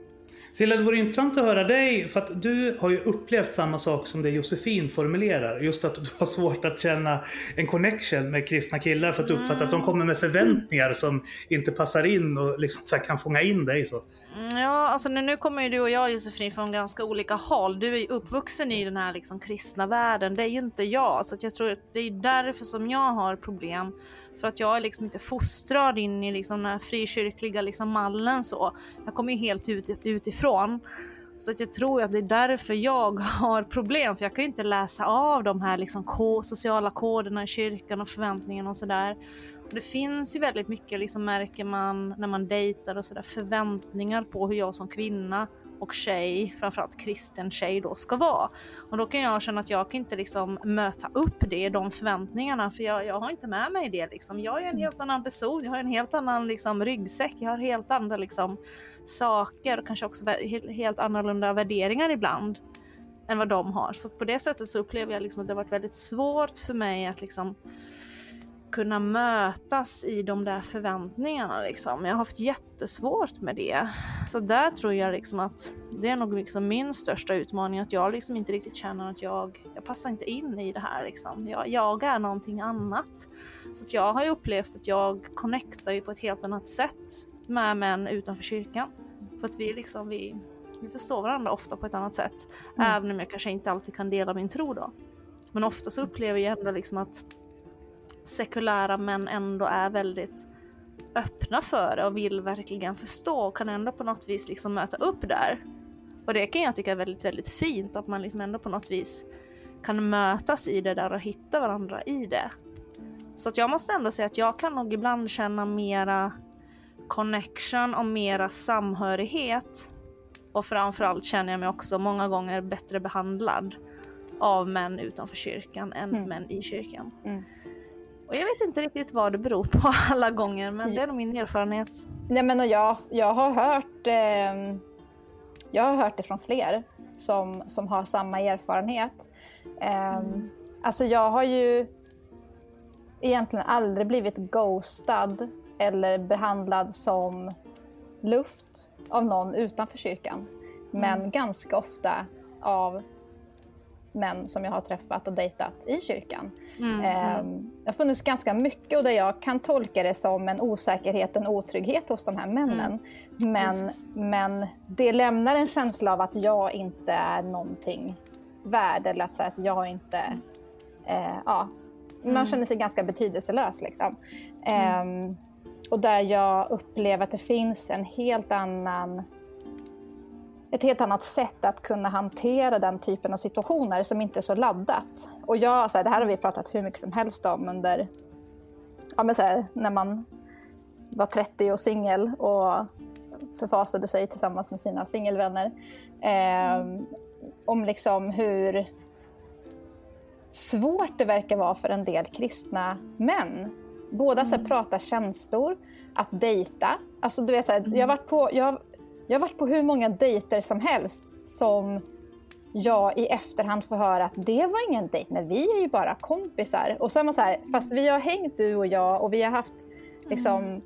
Silla, det vore intressant att höra dig, för att du har ju upplevt samma sak som det Josefin formulerar. Just att du har svårt att känna en connection med kristna killar för att du mm. att de kommer med förväntningar som inte passar in och liksom så kan fånga in dig. Så. Mm, ja, alltså nu kommer ju du och jag Josefin från ganska olika håll. Du är ju uppvuxen i den här liksom kristna världen, det är ju inte jag. Så jag tror att det är därför som jag har problem för att jag är liksom inte fostrad in i liksom den här frikyrkliga liksom mallen så. Jag kommer ju helt ut, utifrån. Så att jag tror att det är därför jag har problem, för jag kan ju inte läsa av de här liksom sociala koderna i kyrkan och förväntningarna och sådär. Det finns ju väldigt mycket, liksom märker man när man dejtar och sådär, förväntningar på hur jag som kvinna och tjej, framförallt kristen tjej då, ska vara. Och då kan jag känna att jag kan inte liksom möta upp det, de förväntningarna, för jag, jag har inte med mig det liksom. Jag är en helt annan person, jag har en helt annan liksom ryggsäck, jag har helt andra liksom saker och kanske också helt annorlunda värderingar ibland än vad de har. Så på det sättet så upplever jag liksom att det har varit väldigt svårt för mig att liksom kunna mötas i de där förväntningarna liksom. Jag har haft jättesvårt med det. Så där tror jag liksom att det är nog liksom min största utmaning, att jag liksom inte riktigt känner att jag, jag passar inte in i det här liksom. Jag, jag är någonting annat. Så jag har ju upplevt att jag connectar ju på ett helt annat sätt med män utanför kyrkan. För att vi liksom, vi, vi förstår varandra ofta på ett annat sätt. Mm. Även om jag kanske inte alltid kan dela min tro då. Men ofta så upplever jag ändå liksom att sekulära män ändå är väldigt öppna för det och vill verkligen förstå och kan ändå på något vis liksom möta upp där. Och det kan jag tycka är väldigt, väldigt fint att man liksom ändå på något vis kan mötas i det där och hitta varandra i det. Så att jag måste ändå säga att jag kan nog ibland känna mera connection och mera samhörighet. Och framförallt känner jag mig också många gånger bättre behandlad av män utanför kyrkan än mm. män i kyrkan. Mm. Och jag vet inte riktigt vad det beror på alla gånger, men det är nog min erfarenhet. Nej, men och jag, jag har hört eh, Jag har hört det från fler som, som har samma erfarenhet. Eh, mm. Alltså jag har ju egentligen aldrig blivit ghostad eller behandlad som luft av någon utanför kyrkan. Men mm. ganska ofta av män som jag har träffat och dejtat i kyrkan. Mm, eh, det har funnits ganska mycket och där jag kan tolka det som en osäkerhet och en otrygghet hos de här männen. Mm. Men, men det lämnar en känsla av att jag inte är någonting värd eller att, att jag inte... Eh, ja, man mm. känner sig ganska betydelselös. Liksom. Eh, och där jag upplever att det finns en helt annan ett helt annat sätt att kunna hantera den typen av situationer som inte är så laddat. Och jag, så här, det här har vi pratat hur mycket som helst om under, ja men så här, när man var 30 och singel och förfasade sig tillsammans med sina singelvänner. Eh, om liksom hur svårt det verkar vara för en del kristna män. Båda så här, pratar känslor, att dejta. Alltså, du vet, så här, jag, varit på, jag, jag har varit på hur många dejter som helst som jag i efterhand får höra att det var ingen dejt, nej vi är ju bara kompisar. Och så är man så här, fast vi har hängt du och jag och vi har haft liksom mm.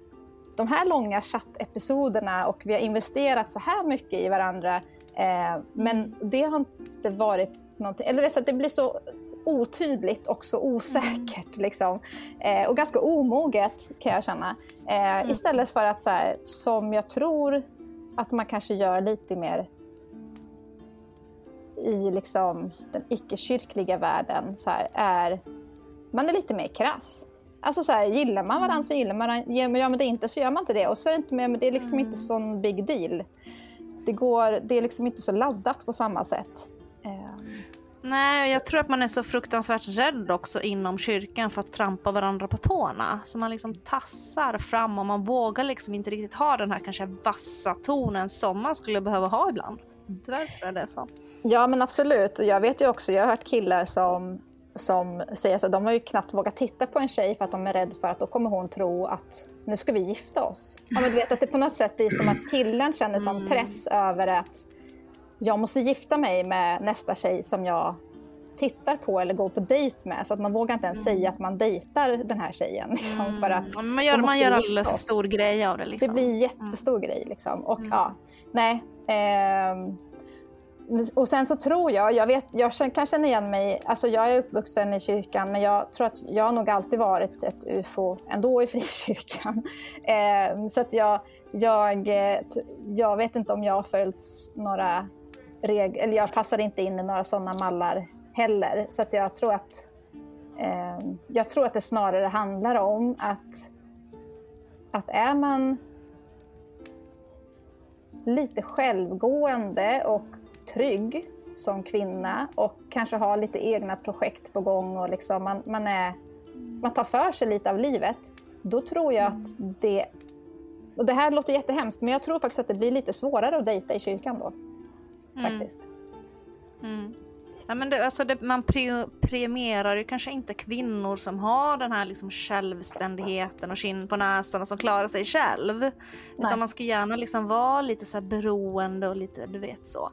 de här långa chattepisoderna och vi har investerat så här mycket i varandra. Eh, men det har inte varit någonting, eller så det blir så otydligt och så osäkert. Mm. Liksom. Eh, och ganska omoget kan jag känna. Eh, mm. Istället för att, så här, som jag tror att man kanske gör lite mer i liksom, den icke-kyrkliga världen, så här, är man är lite mer krass. Alltså så här, gillar man varandra så gillar man varandra, gör man det inte så gör man inte det. Och så är det, inte med, det är liksom mm. inte sån big deal. Det, går, det är liksom inte så laddat på samma sätt. Nej, jag tror att man är så fruktansvärt rädd också inom kyrkan för att trampa varandra på tårna. Så man liksom tassar fram och man vågar liksom inte riktigt ha den här kanske vassa tonen som man skulle behöva ha ibland. Därför är det så. Ja men absolut. Jag vet ju också, jag har hört killar som, som säger att de har ju knappt vågat titta på en tjej för att de är rädda för att då kommer hon tro att nu ska vi gifta oss. Ja, men du vet att det på något sätt blir som att killen känner sån mm. press över att jag måste gifta mig med nästa tjej som jag tittar på eller går på dejt med. Så att man vågar inte ens mm. säga att man dejtar den här tjejen. Liksom, mm. för att man gör, man gör alldeles för stor grej av det. Liksom. Det blir en jättestor mm. grej. Liksom. Och mm. ja, nej. Eh, och sen så tror jag, jag, vet, jag kan känna igen mig, alltså jag är uppvuxen i kyrkan men jag tror att jag har nog alltid varit ett ufo ändå i frikyrkan. Eh, så att jag, jag, jag vet inte om jag har följt några reg eller jag passar inte in i några sådana mallar heller. Så att jag tror att eh, jag tror att det snarare handlar om att, att är man lite självgående och trygg som kvinna och kanske har lite egna projekt på gång och liksom man, man, är, man tar för sig lite av livet, då tror jag att det... Och det här låter jättehemskt, men jag tror faktiskt att det blir lite svårare att dejta i kyrkan då. Mm. Faktiskt. Mm. Ja, men det, alltså det, man pre, premierar ju kanske inte kvinnor som har den här liksom självständigheten och kinn på näsan och som klarar sig själv. Nej. Utan man ska gärna liksom vara lite så beroende och lite, du vet så.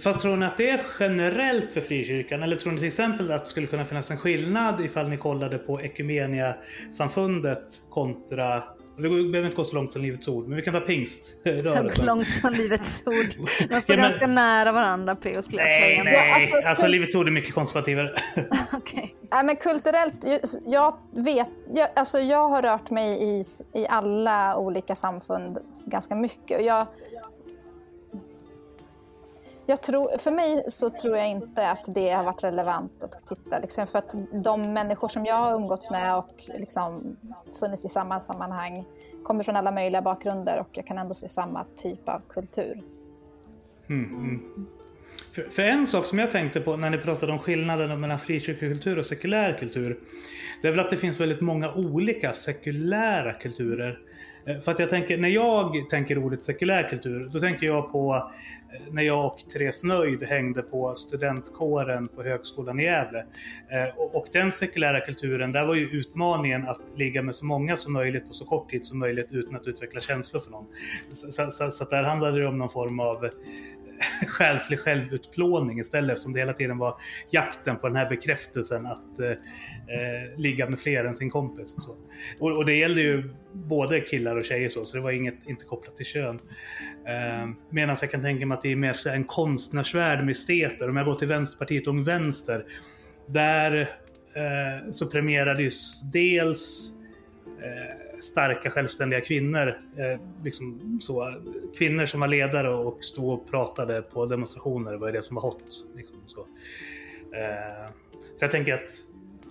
Fast tror ni att det är generellt för frikyrkan? Eller tror ni till exempel att det skulle kunna finnas en skillnad ifall ni kollade på Ekumenia-samfundet kontra det behöver inte gå så långt som Livets Ord, men vi kan ta pingst. Så långt som Livets Ord. De står ja, men... ganska nära varandra, P skulle jag säga. Nej, nej. alltså, alltså Livets Ord är mycket konservativare. okay. Nej, men kulturellt, jag vet, jag, alltså jag har rört mig i, i alla olika samfund ganska mycket. Och jag, jag tror, för mig så tror jag inte att det har varit relevant att titta. Liksom, för att de människor som jag har umgåtts med och liksom funnits i samma sammanhang kommer från alla möjliga bakgrunder och jag kan ändå se samma typ av kultur. Mm, mm. För, för, en sak som jag tänkte på när ni pratade om skillnaden mellan frikyrkokultur och sekulär kultur. Det är väl att det finns väldigt många olika sekulära kulturer. Eh, för att jag tänker, när jag tänker ordet sekulär kultur, då tänker jag på eh, när jag och Therese Nöjd hängde på studentkåren på Högskolan i Gävle. Eh, och den sekulära kulturen, där var ju utmaningen att ligga med så många som möjligt på så kort tid som möjligt utan att utveckla känslor för någon. Så, så, så, så där handlade det om någon form av själslig självutplåning istället eftersom det hela tiden var jakten på den här bekräftelsen att eh, eh, ligga med fler än sin kompis. Och, så. Och, och, det gällde ju både killar och tjejer så, så det var inget, inte kopplat till kön. Eh, Medan jag kan tänka mig att det är mer så en konstnärsvärld med esteter. Om jag går till Vänsterpartiet Ung Vänster, där eh, så premierades dels eh, starka självständiga kvinnor. Eh, liksom så, kvinnor som var ledare och stod och pratade på demonstrationer var det som var hot. Liksom, så. Eh, så jag tänker att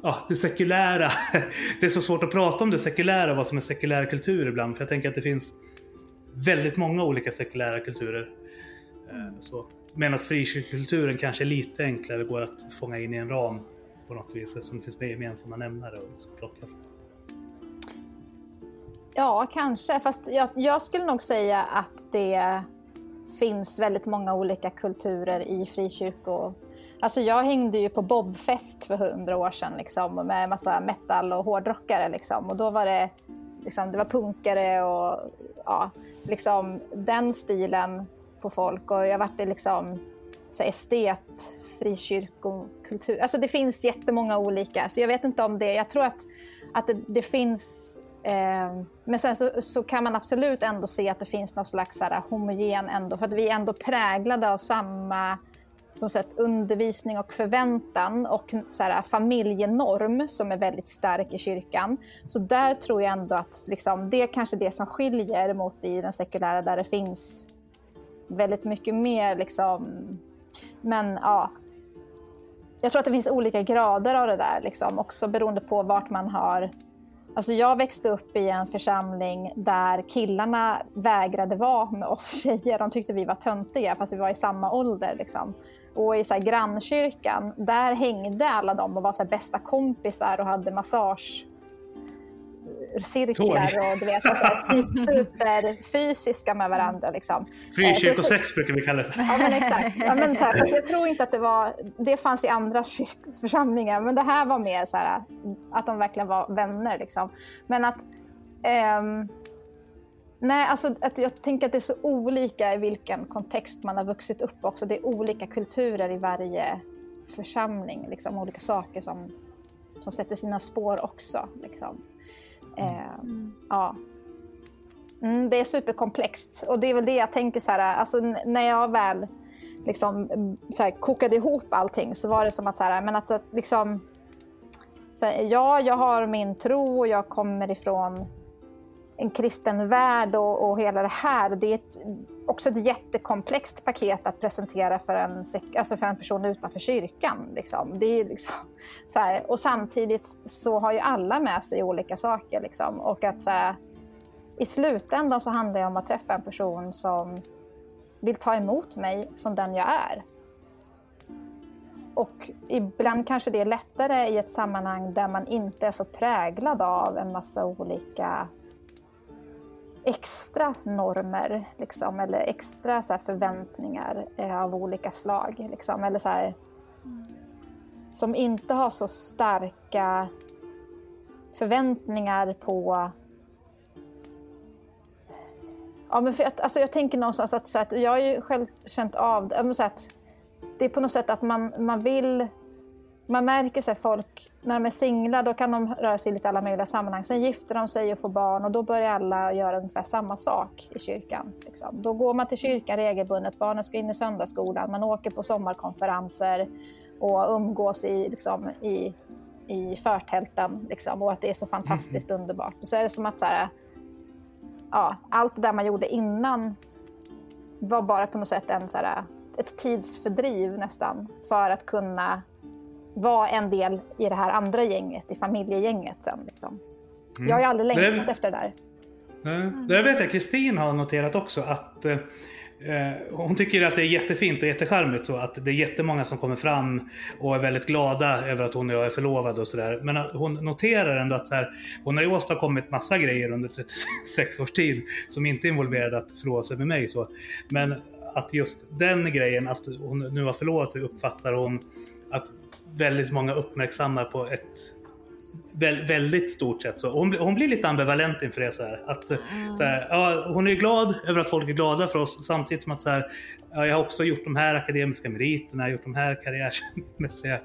ja, det sekulära, det är så svårt att prata om det sekulära och vad som är sekulär kultur ibland. För jag tänker att det finns väldigt många olika sekulära kulturer. Eh, så. Medan frikyrkokulturen kanske är lite enklare går att fånga in i en ram på något vis eftersom det finns mer gemensamma nämnare och liksom plocka från. Ja, kanske. Fast jag, jag skulle nog säga att det finns väldigt många olika kulturer i frikyrko. Alltså jag hängde ju på Bobfest för hundra år sedan liksom, med massa metal och hårdrockare. Liksom. Och då var det, liksom, det var punkare och ja, liksom, den stilen på folk. Och jag vart liksom så här, estet, frikyrkokultur. Alltså det finns jättemånga olika. Så jag vet inte om det, jag tror att, att det, det finns Ehm, men sen så, så, kan man absolut ändå se att det finns någon slags här, homogen ändå, för att vi är ändå präglade av samma på sätt, undervisning och förväntan och så här, familjenorm som är väldigt stark i kyrkan. Så där tror jag ändå att liksom, det är kanske det som skiljer mot i den sekulära där det finns väldigt mycket mer liksom, men ja. Jag tror att det finns olika grader av det där, liksom, också beroende på vart man har Alltså jag växte upp i en församling där killarna vägrade vara med oss tjejer. De tyckte vi var töntiga fast vi var i samma ålder. Liksom. Och i så här grannkyrkan, där hängde alla de och var så bästa kompisar och hade massage cirklar och du vet, superfysiska med varandra. Liksom. Frikyrkosex brukar vi kalla det Ja men exakt. Ja, men så här, fast jag tror inte att det var, det fanns i andra församlingar, men det här var mer så här, att de verkligen var vänner. Liksom. Men att ehm, Nej, alltså att jag tänker att det är så olika i vilken kontext man har vuxit upp också. Det är olika kulturer i varje församling, liksom, olika saker som, som sätter sina spår också. Liksom. Eh, ja. Mm, det är superkomplext och det är väl det jag tänker så här, alltså när jag väl liksom så här, kokade ihop allting så var det som att så här, men att, att liksom så här, ja, jag har min tro och jag kommer ifrån en kristen värld och, och hela det här. Det är ett, också ett jättekomplext paket att presentera för en, alltså för en person utanför kyrkan. Liksom. Det är liksom, så här, och samtidigt så har ju alla med sig olika saker. Liksom. Och att så här, i slutändan så handlar det om att träffa en person som vill ta emot mig som den jag är. Och ibland kanske det är lättare i ett sammanhang där man inte är så präglad av en massa olika extra normer liksom, eller extra så här, förväntningar eh, av olika slag. Liksom, eller så här, som inte har så starka förväntningar på... Ja, men för att, alltså jag tänker någonstans att, så att jag har ju själv känt av det, så att det är på något sätt att man, man vill man märker sig folk, när de är singlar, då kan de röra sig i lite alla möjliga sammanhang. Sen gifter de sig och får barn och då börjar alla göra ungefär samma sak i kyrkan. Liksom. Då går man till kyrkan regelbundet, barnen ska in i söndagsskolan, man åker på sommarkonferenser och umgås i, liksom, i, i förtälten. Liksom, och att det är så fantastiskt mm. underbart. Och så är det som att så här, ja, allt det där man gjorde innan var bara på något sätt en, så här, ett tidsfördriv nästan för att kunna vara en del i det här andra gänget, i familjegänget sen. Liksom. Mm. Jag har ju aldrig längtat det, efter det där. Mm. Det vet jag Kristin har noterat också att eh, hon tycker att det är jättefint och jättecharmigt så att det är jättemånga som kommer fram och är väldigt glada över att hon och jag är förlovade och sådär. Men hon noterar ändå att så här, hon har ju åstadkommit massa grejer under 36 års tid som inte involverade att förlova sig med mig. Så. Men att just den grejen, att hon nu har förlovat sig, uppfattar hon att väldigt många uppmärksammar på ett väldigt stort sätt. Så hon, hon blir lite ambivalent inför det. Så här, att, mm. så här, ja, hon är glad över att folk är glada för oss samtidigt som att så här, ja, jag har också gjort de här akademiska meriterna, jag har gjort de här karriärmässiga.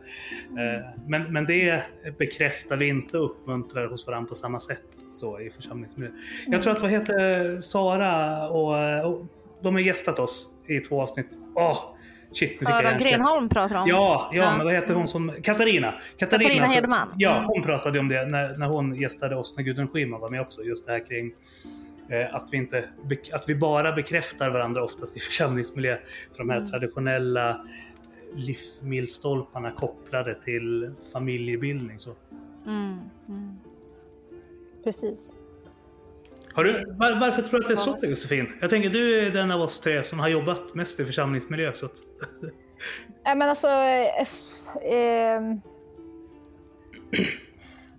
Mm. Eh, men, men det bekräftar vi inte och uppmuntrar hos varandra på samma sätt så i församlingsmiljö. Mm. Jag tror att vad heter Sara och, och de har gästat oss i två avsnitt. Åh, Shit, Sara Grenholm pratar om. Ja, ja, ja, men vad heter hon som... Katarina. Katarina, Katarina Hedman. Ja, mm. hon pratade om det när, när hon gästade oss, när Gudrun Schyman var med också. Just det här kring eh, att, vi inte, att vi bara bekräftar varandra oftast i församlingsmiljö. För de här mm. traditionella livsmilstolparna kopplade till familjebildning. Så. Mm. Mm. Precis. Du, var, varför tror du att det är så Josefin? Jag tänker du är den av oss tre som har jobbat mest i församlingsmiljö. Så att... Ja, men alltså... Eh, eh,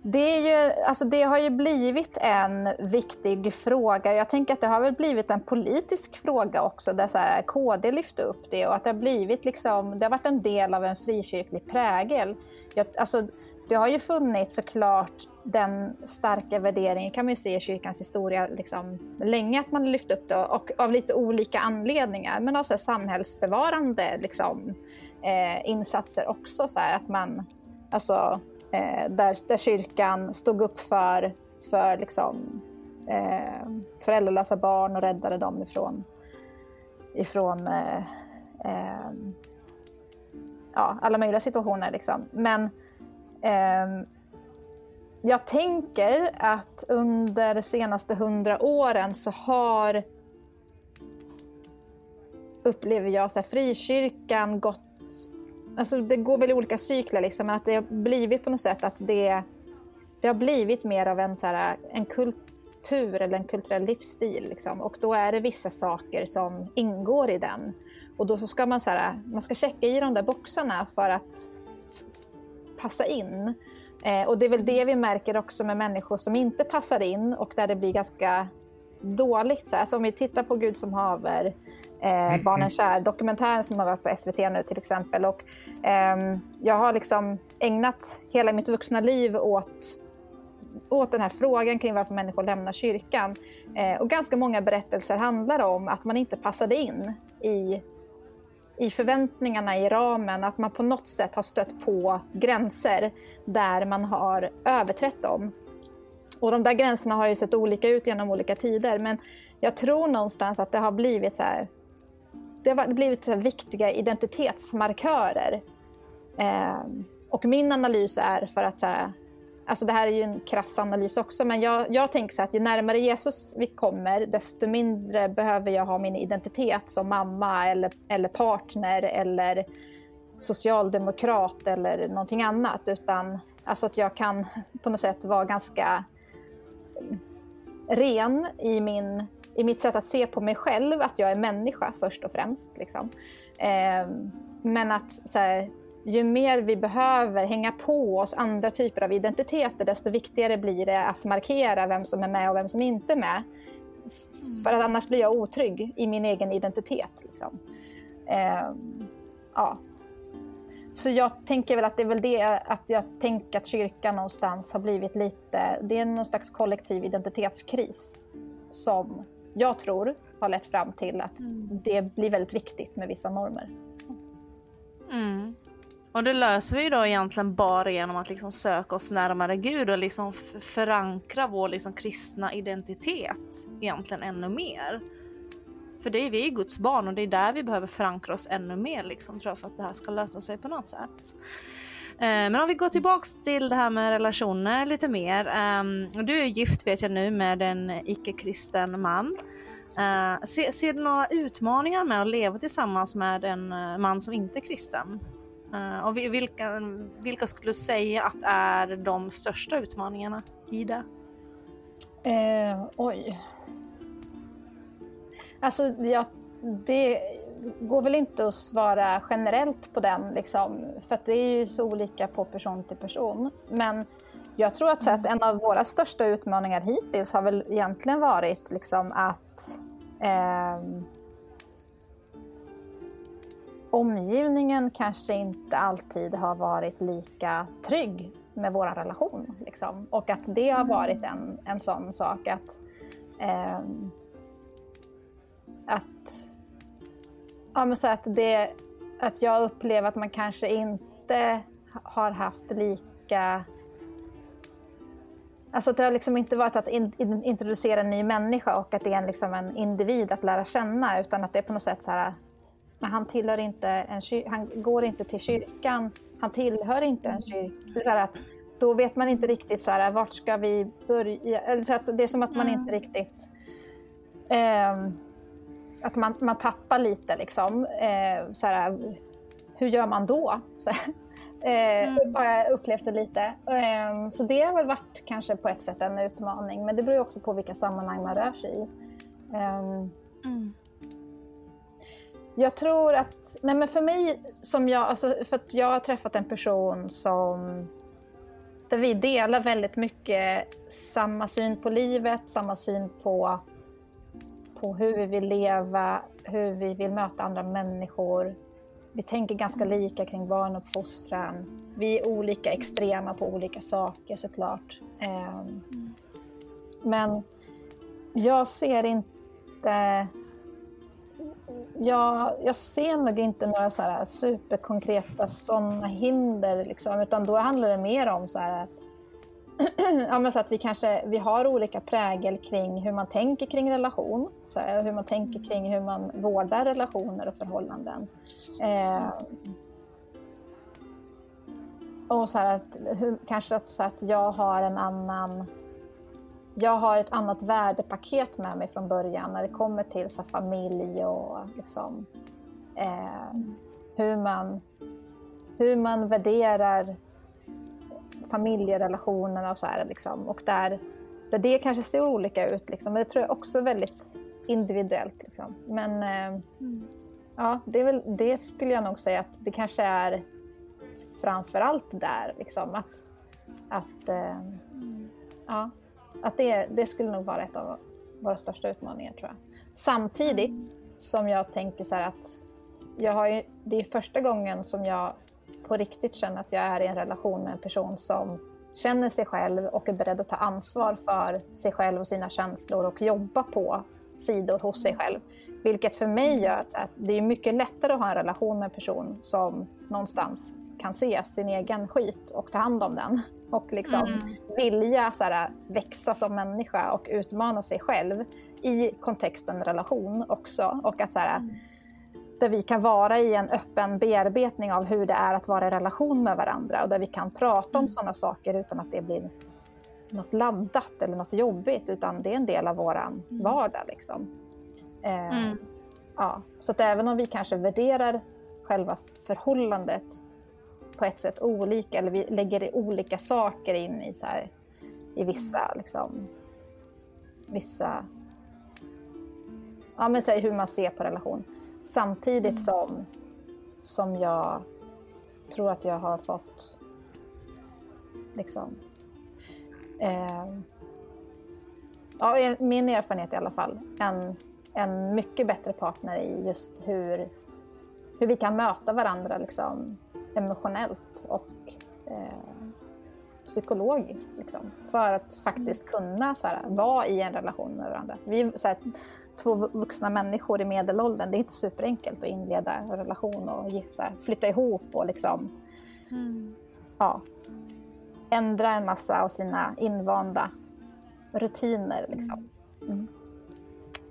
det, är ju, alltså det har ju blivit en viktig fråga. Jag tänker att det har väl blivit en politisk fråga också, där så här, KD lyfte upp det och att det har blivit liksom, det har varit en del av en frikyrklig prägel. Jag, alltså, det har ju funnits såklart den starka värderingen kan man ju se i kyrkans historia liksom, länge att man lyft upp det och av lite olika anledningar men av så här, samhällsbevarande liksom, eh, insatser också. Så här, att man, alltså, eh, där, där kyrkan stod upp för, för liksom, eh, föräldralösa barn och räddade dem ifrån, ifrån eh, eh, ja, alla möjliga situationer. Liksom. Men eh, jag tänker att under de senaste hundra åren så har upplever jag så här, frikyrkan gått Alltså det går väl i olika cykler, liksom, men att det har blivit på något sätt att det, det har blivit mer av en, så här, en kultur eller en kulturell livsstil. Liksom. Och då är det vissa saker som ingår i den. Och då så ska man, så här, man ska checka i de där boxarna för att passa in. Eh, och det är väl det vi märker också med människor som inte passar in och där det blir ganska dåligt. Så alltså om vi tittar på Gud som haver, eh, mm, Barnen mm. kär, dokumentären som har varit på SVT nu till exempel. Och, eh, jag har liksom ägnat hela mitt vuxna liv åt åt den här frågan kring varför människor lämnar kyrkan. Eh, och ganska många berättelser handlar om att man inte passade in i i förväntningarna i ramen, att man på något sätt har stött på gränser där man har överträtt dem. Och de där gränserna har ju sett olika ut genom olika tider, men jag tror någonstans att det har blivit så här, det har blivit så viktiga identitetsmarkörer. Eh, och min analys är för att så här, Alltså det här är ju en krass analys också, men jag, jag tänker så att ju närmare Jesus vi kommer, desto mindre behöver jag ha min identitet som mamma eller, eller partner eller socialdemokrat eller någonting annat, utan alltså att jag kan på något sätt vara ganska ren i, min, i mitt sätt att se på mig själv, att jag är människa först och främst. Liksom. Eh, men att så här, ju mer vi behöver hänga på oss andra typer av identiteter, desto viktigare blir det att markera vem som är med och vem som inte är med. För att annars blir jag otrygg i min egen identitet. Liksom. Eh, ja. Så jag tänker väl att det är väl det att jag tänker att kyrkan någonstans har blivit lite, det är någon slags kollektiv identitetskris som jag tror har lett fram till att mm. det blir väldigt viktigt med vissa normer. Mm. Och det löser vi då egentligen bara genom att liksom söka oss närmare Gud och liksom förankra vår liksom kristna identitet egentligen ännu mer. För det är vi är Guds barn och det är där vi behöver förankra oss ännu mer liksom, tror jag, för att det här ska lösa sig på något sätt. Eh, men om vi går tillbaks till det här med relationer lite mer. Ehm, du är gift vet jag nu med en icke-kristen man. Eh, ser, du några utmaningar med att leva tillsammans med en eh, man som inte är kristen? Uh, och vilka, vilka skulle du säga att är de största utmaningarna i det? Eh, oj. Alltså, ja, det går väl inte att svara generellt på den, liksom, för det är ju så olika på person till person. Men jag tror att, så att en av våra största utmaningar hittills har väl egentligen varit liksom, att eh, omgivningen kanske inte alltid har varit lika trygg med vår relation. Liksom. Och att det har mm. varit en, en sån sak att, eh, att, ja, men så att, det, att jag upplever att man kanske inte har haft lika Alltså att det har liksom inte varit att in, in, introducera en ny människa och att det är en, liksom en individ att lära känna utan att det är på något sätt så här men han tillhör inte en han går inte till kyrkan, han tillhör inte en kyrka. Att, då vet man inte riktigt så här, vart ska vi börja? Eller så att det är som att man mm. inte riktigt... Eh, att man, man tappar lite liksom. Eh, så här, hur gör man då? Så, Eh, Mm. Har jag upplevt det lite. Eh, så det har väl varit kanske på ett sätt en utmaning. Men det beror ju också på vilka sammanhang man rör sig i. Eh, Mm. Jag tror att, nej men för mig, som jag, alltså för att jag har träffat en person som, där vi delar väldigt mycket samma syn på livet, samma syn på, på hur vi vill leva, hur vi vill möta andra människor. Vi tänker ganska lika kring barnuppfostran. Vi är olika extrema på olika saker såklart. Ehm, men jag ser inte jag, jag ser nog inte några så här superkonkreta sådana hinder, liksom, utan då handlar det mer om så att, ja, men så att vi kanske vi har olika prägel kring hur man tänker kring relation, så här, hur man tänker kring hur man vårdar relationer och förhållanden. Eh, och så här att, hur, kanske att, så att jag har en annan jag har ett annat värdepaket med mig från början när det kommer till så här, familj och liksom, eh, hur, man, hur man värderar familjerelationerna och så här. Liksom. Och där, där det kanske ser olika ut. Liksom. Men det tror jag också är väldigt individuellt. Liksom. Men eh, ja, det, är väl, det skulle jag nog säga att det kanske är framför allt där. Liksom, att, att eh, ja, att det, det skulle nog vara ett av våra största utmaningar tror jag. Samtidigt som jag tänker så här att jag har ju, det är första gången som jag på riktigt känner att jag är i en relation med en person som känner sig själv och är beredd att ta ansvar för sig själv och sina känslor och jobba på sidor hos sig själv. Vilket för mig gör att, att det är mycket lättare att ha en relation med en person som någonstans kan se sin egen skit och ta hand om den. Och liksom Mm. vilja så här, växa som människa och utmana sig själv i kontexten relation också. Och att så här, där vi kan vara i en öppen bearbetning av hur det är att vara i relation med varandra och där vi kan prata om sådana saker utan att det blir något laddat eller något jobbigt utan det är en del av våran vardag. Liksom. Eh, Mm. ja. Så att även om vi kanske värderar själva förhållandet på ett sätt olika eller vi lägger olika saker in i, så här, i vissa, liksom, vissa ja, men säg hur man ser på relation. Samtidigt som, som jag tror att jag har fått liksom eh, ja, min erfarenhet i alla fall, en, en mycket bättre partner i just hur, hur vi kan möta varandra liksom, emotionellt och eh, psykologiskt. Liksom, för att faktiskt kunna så här, vara i en relation med varandra. Vi är så här, två vuxna människor i medelåldern, det är inte superenkelt att inleda en relation och så här, flytta ihop och liksom, Mm. ja, ändra en massa av sina invanda rutiner. Liksom. Mm.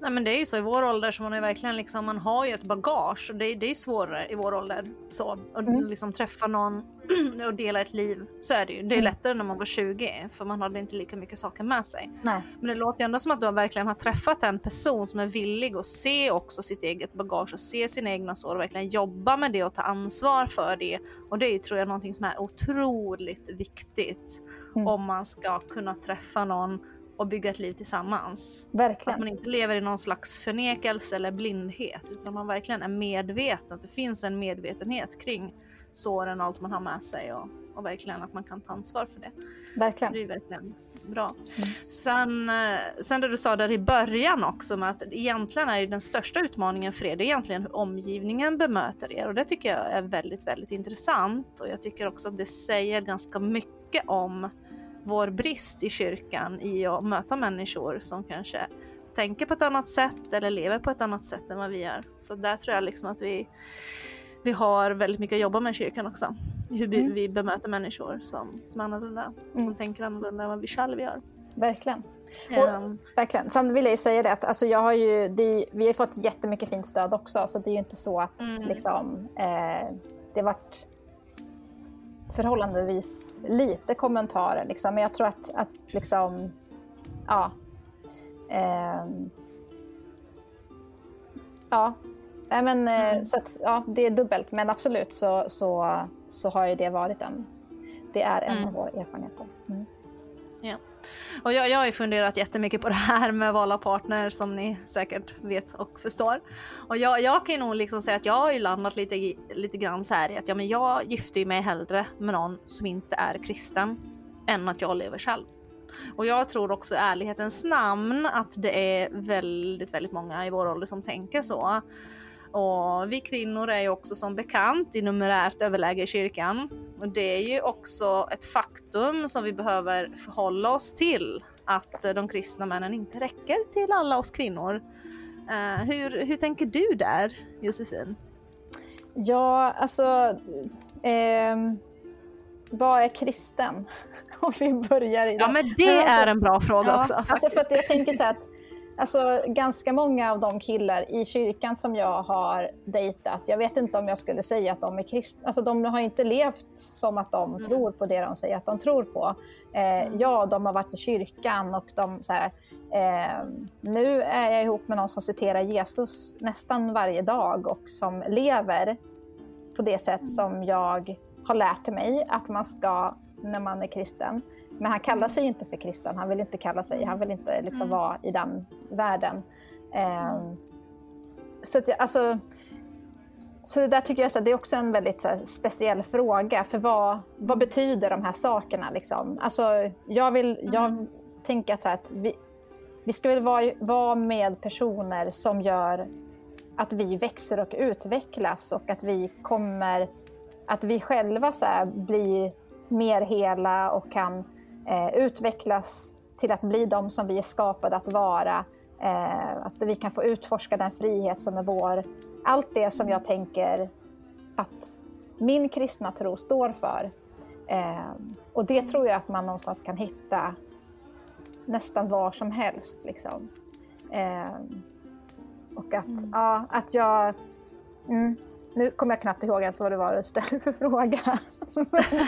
Nej men det är ju så i vår ålder så man är verkligen liksom, man har ju ett bagage och det, är- det är ju svårare i vår ålder. Så, och Mm. liksom träffa någon och dela ett liv, så är det ju. Det är Mm. lättare när man var 20 för man hade inte lika mycket saker med sig. Nej. Men det låter ju ändå som att du verkligen har träffat en person som är villig att se också sitt eget bagage och se sina egna sår och verkligen jobba med det och ta ansvar för det. Och det är ju, tror jag någonting som är otroligt viktigt Mm. om man ska kunna träffa någon och bygga ett liv tillsammans. Att Verkligen. man inte lever i någon slags förnekelse eller blindhet utan man verkligen är medveten. Att det finns en medvetenhet kring såren och allt man har med sig och, och verkligen att man kan ta ansvar för det. Så Verkligen. det är verkligen bra. Sen, eh, sen det du sa där i början också med att egentligen är den största utmaningen för er det är egentligen hur omgivningen bemöter er och det tycker jag är väldigt, väldigt intressant och jag tycker också att det säger ganska mycket om vår brist i kyrkan i att möta människor som kanske tänker på ett annat sätt eller lever på ett annat sätt än vad vi gör. Så där tror jag liksom att vi, vi har väldigt mycket att jobba med i kyrkan också. Hur vi, Mm. vi bemöter människor som, som är annorlunda, som Mm. tänker annorlunda än vad vi själva gör. Verkligen. Ehm, Verkligen. Samtidigt vill jag ju säga det att alltså jag har ju, det, vi har fått jättemycket fint stöd också så det är ju inte så att Mm. liksom, eh, det varit förhållandevis lite kommentarer. Liksom. Men jag tror att, att liksom, ja. ehm, ja. Nej, men, eh, så att, ja, det är dubbelt, men absolut så, så, så har ju det varit en, det är en Mm. av våra erfarenheter. Mm. Ja. Och jag, jag har ju funderat jättemycket på det här med val av partner som ni säkert vet och förstår. Och jag, jag kan ju nog liksom säga att jag har ju landat lite, lite grann så här i att ja, men jag gifter ju mig hellre med någon som inte är kristen än att jag lever själv. Och jag tror också i ärlighetens namn att det är väldigt, väldigt många i vår ålder som tänker så. Och vi kvinnor är ju också som bekant i numerärt överläge i kyrkan. Och det är ju också ett faktum som vi behöver förhålla oss till. Att eh, de kristna männen inte räcker till alla oss kvinnor. Eh, hur, hur tänker du där, Josefin? Ja, alltså... ehm, vad är kristen? Om vi börjar i Ja men det alltså- är en bra fråga Ja, också. alltså för att jag tänker så att alltså, ganska många av de killar i kyrkan som jag har dejtat, jag vet inte om jag skulle säga att de är kristna. Alltså de har inte levt som att de Mm. tror på det de säger att de tror på. Eh, Ja, de har varit i kyrkan och de så här, eh, nu är jag ihop med någon som citerar Jesus nästan varje dag och som lever på det sätt som jag har lärt mig att man ska när man är kristen. Men han kallar sig inte för kristen, han vill inte kalla sig, han vill inte liksom Mm. vara i den världen. Ehm, så att jag, alltså, så det där tycker jag så det är också en väldigt här, speciell fråga, för vad, vad betyder de här sakerna? Liksom? Alltså, jag, vill, jag tänker att, så här, att vi, vi ska väl vara, vara med personer som gör att vi växer och utvecklas och att vi kommer, att vi själva så här, blir mer hela och kan utvecklas till att bli de som vi är skapade att vara. Eh, att vi kan få utforska den frihet som är vår. Allt det som jag tänker att min kristna tro står för. Eh, och det tror jag att man någonstans kan hitta nästan var som helst. Liksom. Eh, och att, ja, att jag... Mm, nu kommer jag knappt ihåg ens vad det var du ställde för fråga.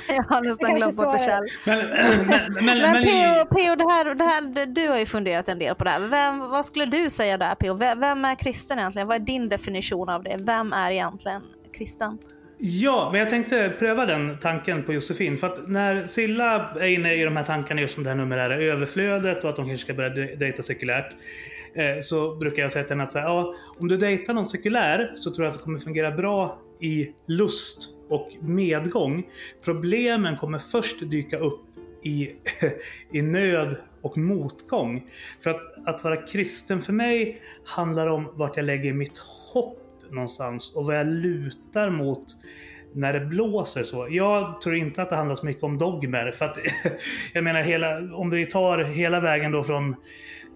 jag har nästan glömt bort det själv. Men, men, men, Men men, P.O. P.O. Det här, det här, du har ju funderat en del på det här. Vem, vad skulle du säga där P.O.? Vem, är kristen egentligen? Vad är din definition av det? Vem är egentligen kristen? Ja, men jag tänkte pröva den tanken på Josefin. För att när Silla är inne i de här tankarna just om det här numerära överflödet och att de kanske ska börja de- dejta sekulärt. Eh, så brukar jag säga till henne att så här, ja, om du dejtar någon sekulär så tror jag att det kommer fungera bra i lust och medgång. Problemen kommer först dyka upp i, i nöd och motgång. För att, att vara kristen för mig handlar om vart jag lägger mitt hopp någonstans och vad jag lutar mot när det blåser så. Jag tror inte att det handlar så mycket om dogmer. För att, jag menar, hela, om vi tar hela vägen då från eh,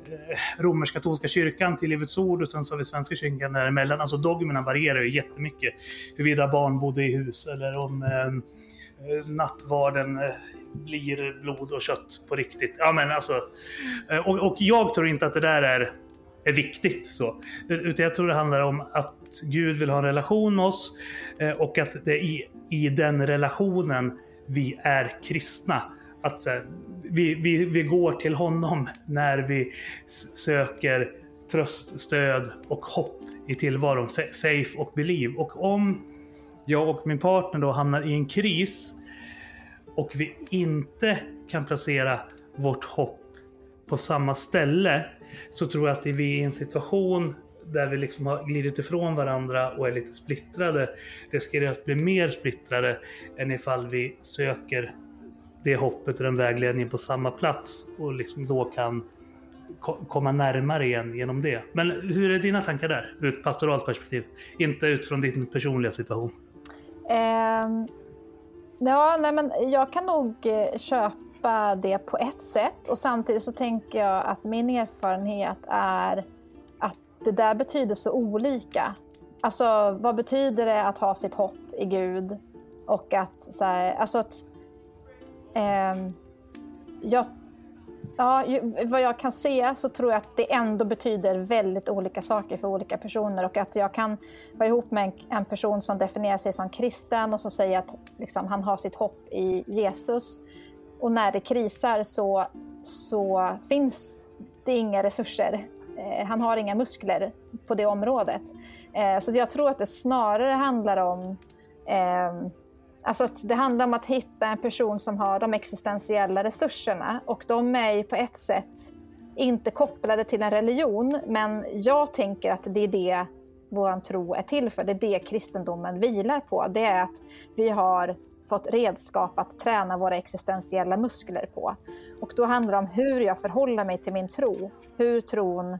Eh, romersk-katolska kyrkan till Livets Ord och sen så har vi Svenska kyrkan däremellan. Alltså dogmerna varierar ju jättemycket. Huruvida barn bodde i hus eller om eh, nattvarden eh, blir blod och kött på riktigt. Ja men alltså. Eh, och, och jag tror inte att det där är, är viktigt. så. Utan jag tror det handlar om att Gud vill ha en relation med oss eh, och att det är i, i den relationen vi är kristna. Att så här, vi, vi, vi går till honom när vi söker tröst, stöd och hopp i tillvaron. Faith och believe. Och om jag och min partner då hamnar i en kris och vi inte kan placera vårt hopp på samma ställe så tror jag att vi är i en situation där vi liksom har glidit ifrån varandra och är lite splittrade riskerar att bli mer splittrade än ifall vi söker det hoppet och den vägledningen på samma plats och liksom då kan ko- komma närmare igen genom det. Men hur är dina tankar där ur ett pastoralt perspektiv? Inte utifrån din personliga situation. Ehm, ja, nej, men jag kan nog eh, köpa det på ett sätt och samtidigt så tänker jag att min erfarenhet är att det där betyder så olika. Alltså vad betyder det att ha sitt hopp i Gud? Och att så här, alltså att Eh, jag Ja, vad jag kan se så tror jag att det ändå betyder väldigt olika saker för olika personer och att jag kan vara ihop med en, en person som definierar sig som kristen och som säger att liksom, han har sitt hopp i Jesus. Och när det krisar så, så finns det inga resurser. Eh, han har inga muskler på det området. Eh, så jag tror att det snarare handlar om eh, Alltså att det handlar om att hitta en person som har de existentiella resurserna och de är ju på ett sätt inte kopplade till en religion, men jag tänker att det är det vår tro är till för. Det är det kristendomen vilar på. Det är att vi har fått redskap att träna våra existentiella muskler på. Och då handlar det om hur jag förhåller mig till min tro. Hur tron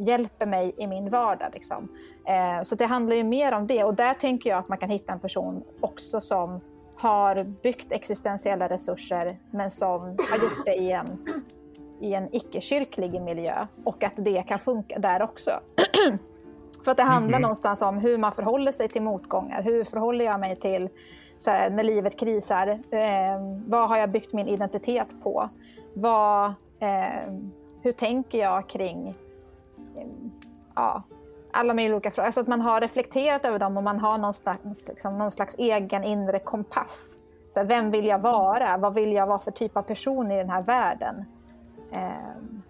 hjälper mig i min vardag. Liksom. Eh, så det handlar ju mer om det och där tänker jag att man kan hitta en person också som har byggt existentiella resurser men som har gjort det i en, i en icke-kyrklig miljö och att det kan funka där också. För att det handlar mm någonstans om hur man förhåller sig till motgångar. Hur förhåller jag mig till här, när livet krisar? Eh, vad har jag byggt min identitet på? Vad, eh, hur tänker jag kring ja, alla möjliga olika frågor. Alltså att man har reflekterat över dem och man har någon slags, liksom, någon slags egen inre kompass. Så här, vem vill jag vara? Vad vill jag vara för typ av person i den här världen? Eh,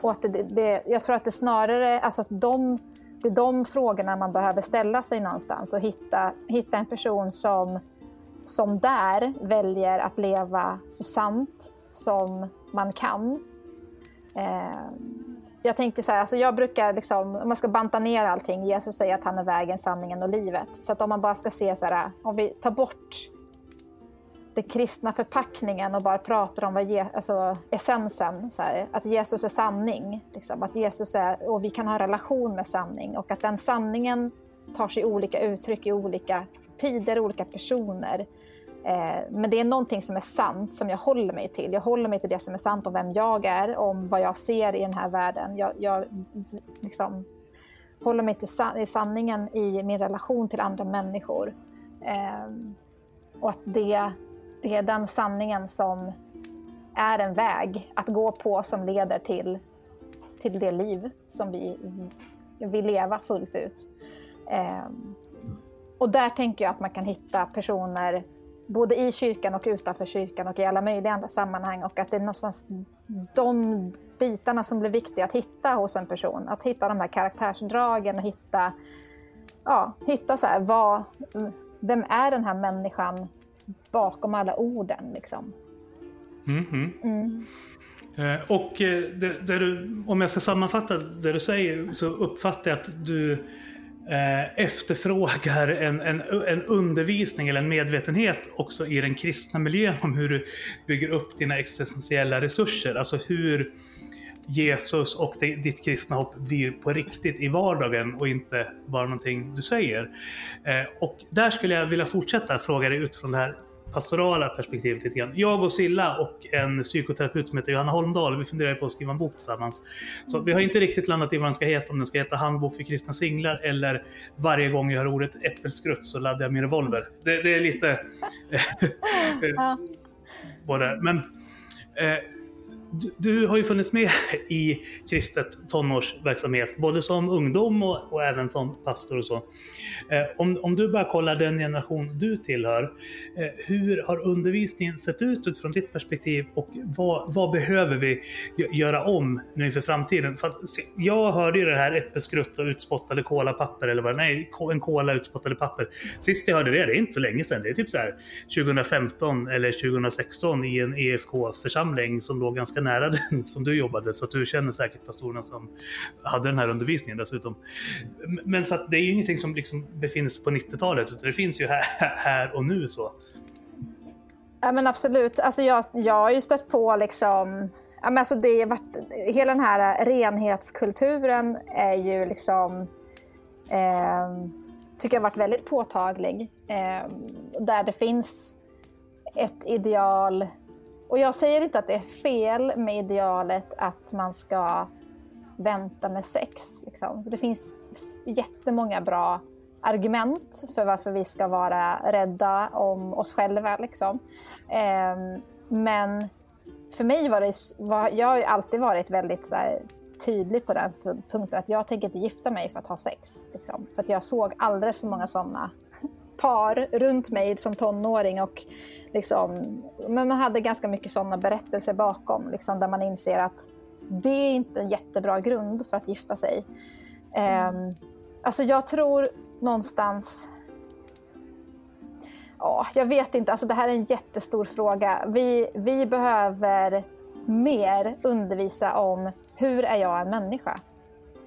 och att det, det, jag tror att det snarare, alltså att de, det är de frågorna man behöver ställa sig någonstans och hitta, hitta en person som, som där väljer att leva så sant som man kan. Eh, jag tänker så här, alltså jag brukar liksom, om man ska banta ner allting, Jesus säger att han är vägen, sanningen och livet. Så att om man bara ska se så här, om vi tar bort den kristna förpackningen och bara pratar om vad alltså essensen, så här, att Jesus är sanning. Liksom, att Jesus är, och vi kan ha relation med sanning och att den sanningen tar sig olika uttryck i olika tider, olika personer. Eh, men det är någonting som är sant som jag håller mig till. Jag håller mig till det som är sant om vem jag är, om vad jag ser i den här världen. Jag, jag liksom håller mig till san sanningen i min relation till andra människor. Eh, och att det, det är den sanningen som är en väg att gå på som leder till, till det liv som vi vill leva fullt ut. Eh, och där tänker jag att man kan hitta personer både i kyrkan och utanför kyrkan och i alla möjliga andra sammanhang och att det är någonstans de bitarna som blir viktiga att hitta hos en person. Att hitta de här karaktärsdragen och hitta, ja, hitta så här, vad, vem är den här människan bakom alla orden liksom. Mm -hmm. mm. Och eh, det, det du, om jag ska sammanfatta det du säger så uppfattar jag att du Eh, efterfrågar en, en, en undervisning eller en medvetenhet också i den kristna miljön om hur du bygger upp dina existentiella resurser. Alltså hur Jesus och ditt kristna hopp blir på riktigt i vardagen och inte bara någonting du säger. Eh, och där skulle jag vilja fortsätta fråga dig utifrån det här pastorala perspektivet lite grann. Jag och Silla och en psykoterapeut som heter Johanna Holmdahl, vi funderar på att skriva en bok tillsammans. Så vi har inte riktigt landat i vad den ska heta, om den ska heta Handbok för kristna singlar eller varje gång jag hör ordet äppelskrutt så laddar jag min revolver. Det, det är lite... både. Men eh, du, du, har ju funnits med i kristet tonårsverksamhet, både som ungdom och, och även som pastor och så. Eh, om, om du bara kollar den generation du tillhör, eh, hur har undervisningen sett ut utifrån ditt perspektiv och vad, vad behöver vi göra om nu inför framtiden? För att, jag hörde ju det här äppelskrutt och utspottade kolapapper, eller vad nej, en kola utspottade papper. Sist jag hörde det, det är inte så länge sedan, det är typ så här 2015 eller 2016 i en EFK-församling som låg ganska nära den som du jobbade, så att du känner säkert pastorerna som hade den här undervisningen dessutom. Men så att det är ju ingenting som liksom befinner sig på 90-talet, utan det finns ju här, här och nu. så. Ja men absolut. Alltså jag, jag har ju stött på liksom Ja, men alltså det varit, hela den här renhetskulturen är ju liksom eh, tycker jag varit väldigt påtaglig. Eh, där det finns ett ideal och jag säger inte att det är fel med idealet att man ska vänta med sex. Liksom. Det finns jättemånga bra argument för varför vi ska vara rädda om oss själva. Liksom. Eh, men för mig var det, var, jag har alltid varit väldigt så här, tydlig på den punkten att jag tänker inte gifta mig för att ha sex. Liksom. För att jag såg alldeles för många sådana par runt mig som tonåring och liksom, men man hade ganska mycket sådana berättelser bakom liksom, där man inser att det är inte en jättebra grund för att gifta sig. Um, Alltså jag tror någonstans... Ja, jag vet inte. Alltså det här är en jättestor fråga. Vi, vi behöver mer undervisa om hur är jag en människa?